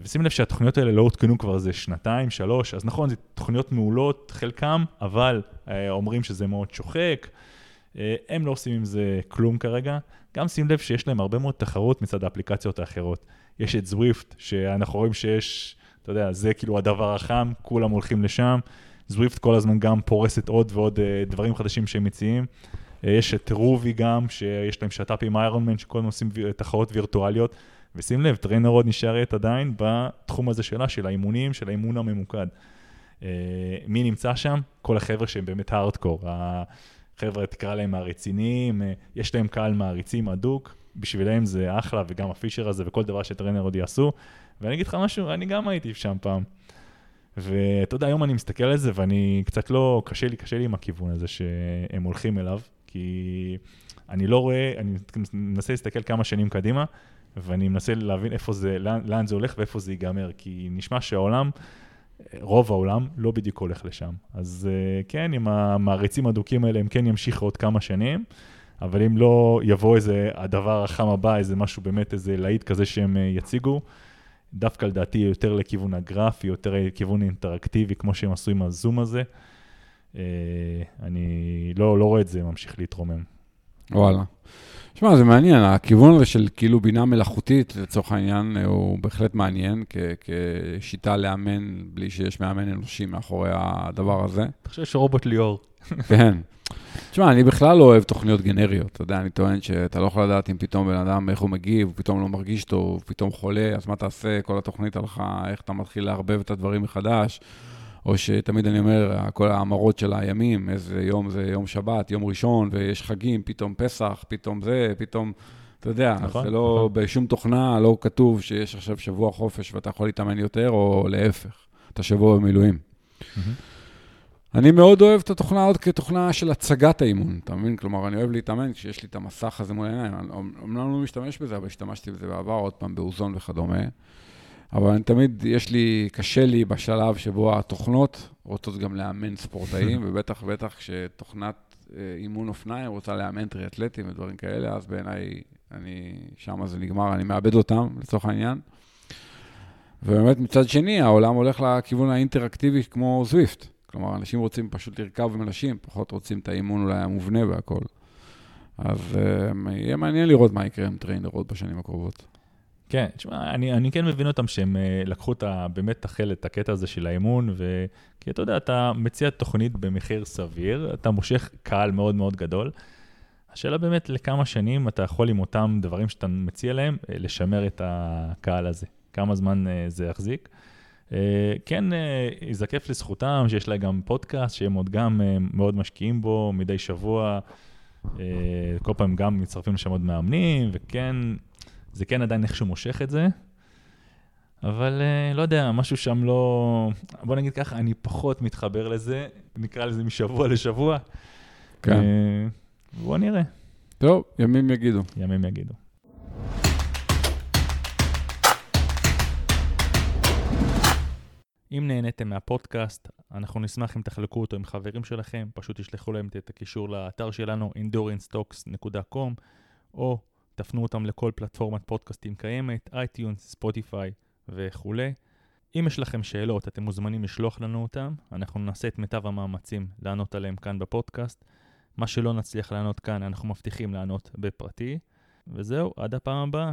ושים לב שהתוכניות האלה לא הותקנו כבר איזה שנתיים, שלוש, אז נכון, זה תוכניות מעולות, חלקם, אבל אומרים שזה מאוד שוחק. אה, הם לא עושים עם זה כלום כרגע. גם שים לב שיש להם הרבה מאוד תחרות מצד האפליקציות האחרות. יש את Zwift, שאנחנו רואים שיש, אתה יודע, זה כאילו הדבר החם, כולם הולכים לשם. Zwift כל הזמן גם פורסת עוד ועוד אה, דברים חדשים שהם מציעים. אה, יש את Rouvy גם, שיש להם שת"פ עם Ironman, שכל הזמן עושים תחרויות וירטואליות. ושים לב, TrainerRoad נשארת עדיין בתחום הזה שלה, של האימונים, של האימון הממוקד. מי נמצא שם? כל החבר'ה שהם באמת הארדקור. חבר'ה, תקרא להם הרציניים, אה, יש להם קהל מעריצים הדוק, בשבילם זה אחלה, וגם הפישר הזה וכל דבר שטרנר עוד יעשו. ואני אגיד לך משהו, אני גם הייתי שם פעם. ואתה יודע, היום אני מסתכל על זה ואני קצת לא, קשה לי, קשה לי עם הכיוון הזה שהם הולכים אליו, כי אני לא רואה, אני מנסה להסתכל כמה שנים קדימה, ואני מנסה להבין איפה זה, לאן, לאן זה הולך ואיפה זה ייגמר, כי נשמע שהעולם... רוב העולם לא בדיוק הולך לשם. אז אה, כן, עם המעריצים הדוקים האלה, הם כן ימשיכו עוד כמה שנים, אבל אם לא יבוא איזה הדבר החם הבא, איזה משהו באמת, איזה להיט כזה שהם אה, יציגו, דווקא לדעתי יותר לכיוון הגרפי, יותר לכיוון אינטראקטיבי, כמו שהם עשו עם הזום הזה. אה, אני לא, לא רואה את זה ממשיך להתרומם. וואלה. תשמע, זה מעניין, הכיוון הזה של כאילו בינה מלאכותית, לצורך העניין, הוא בהחלט מעניין כ- כשיטה לאמן בלי שיש מאמן אנושי מאחורי הדבר הזה. אתה חושב שרובוט ליאור. כן. תשמע, אני בכלל לא אוהב תוכניות גנריות. אתה יודע, אני טוען שאתה לא יכול לדעת אם פתאום בן אדם, איך הוא מגיב, הוא פתאום לא מרגיש טוב, הוא פתאום חולה, אז מה תעשה? כל התוכנית הלכה, איך אתה מתחיל לערבב את הדברים מחדש. או שתמיד אני אומר, כל ההמרות של הימים, איזה יום זה יום שבת, יום ראשון, ויש חגים, פתאום פסח, פתאום זה, פתאום, אתה יודע, נכון, זה לא, נכון. בשום תוכנה לא כתוב שיש עכשיו שבוע חופש ואתה יכול להתאמן יותר, או להפך. את השבוע במילואים. מהמם. אני מאוד אוהב את התוכנה עוד כתוכנה של הצגת האימון, אתה מבין? כלומר, אני אוהב להתאמן כשיש לי את המסך הזה מול העיניים. אני אומנם לא משתמש בזה, אבל השתמשתי בזה בעבר, עוד פעם, באוזון וכדומה. אבל אני תמיד, יש לי, קשה לי בשלב שבו התוכנות רוצות גם לאמן ספורטאים, [laughs] ובטח, בטח כשתוכנת אה, אימון אופניים רוצה לאמן טריאטלטים ודברים כאלה, אז בעיניי, אני, שם זה נגמר, אני מאבד אותם, לצורך העניין. ובאמת, מצד שני, העולם הולך לכיוון האינטראקטיבי כמו זוויפט. כלומר, אנשים רוצים פשוט לרכב עם אנשים, פחות רוצים את האימון אולי המובנה והכול. אז uh, יהיה מעניין לראות מה יקרה עם טריינרות בשנים הקרובות. כן, תשמע, אני, אני כן מבין אותם שהם uh, לקחו את ה, באמת את החלק, את הקטע הזה של האימון, ו... כי אתה יודע, אתה מציע תוכנית במחיר סביר, אתה מושך קהל מאוד מאוד גדול. השאלה באמת לכמה שנים אתה יכול עם אותם דברים שאתה מציע להם, uh, לשמר את הקהל הזה. כמה זמן uh, זה יחזיק. Uh, כן, uh, ייזקף לזכותם שיש להם גם פודקאסט, שהם עוד גם uh, מאוד משקיעים בו מדי שבוע. כל פעם גם מצטרפים לשם עוד מאמנים, וכן, זה כן עדיין איכשהו מושך את זה, אבל לא יודע, משהו שם לא... בוא נגיד ככה, אני פחות מתחבר לזה, נקרא לזה משבוע לשבוע. כן. בוא נראה, טוב, ימים יגידו. ימים יגידו. אם נהניתם מהפודקאסט, אנחנו נשמח אם תחלקו אותו עם חברים שלכם, פשוט תשלחו להם את הקישור לאתר שלנו, endurancetalks.com, או תפנו אותם לכל פלטפורמת פודקאסטים קיימת, iTunes, Spotify וכולי. אם יש לכם שאלות, אתם מוזמנים לשלוח לנו אותם, אנחנו נעשה את מיטב המאמצים לענות עליהם כאן בפודקאסט. מה שלא נצליח לענות כאן, אנחנו מבטיחים לענות בפרטי. וזהו, עד הפעם הבאה.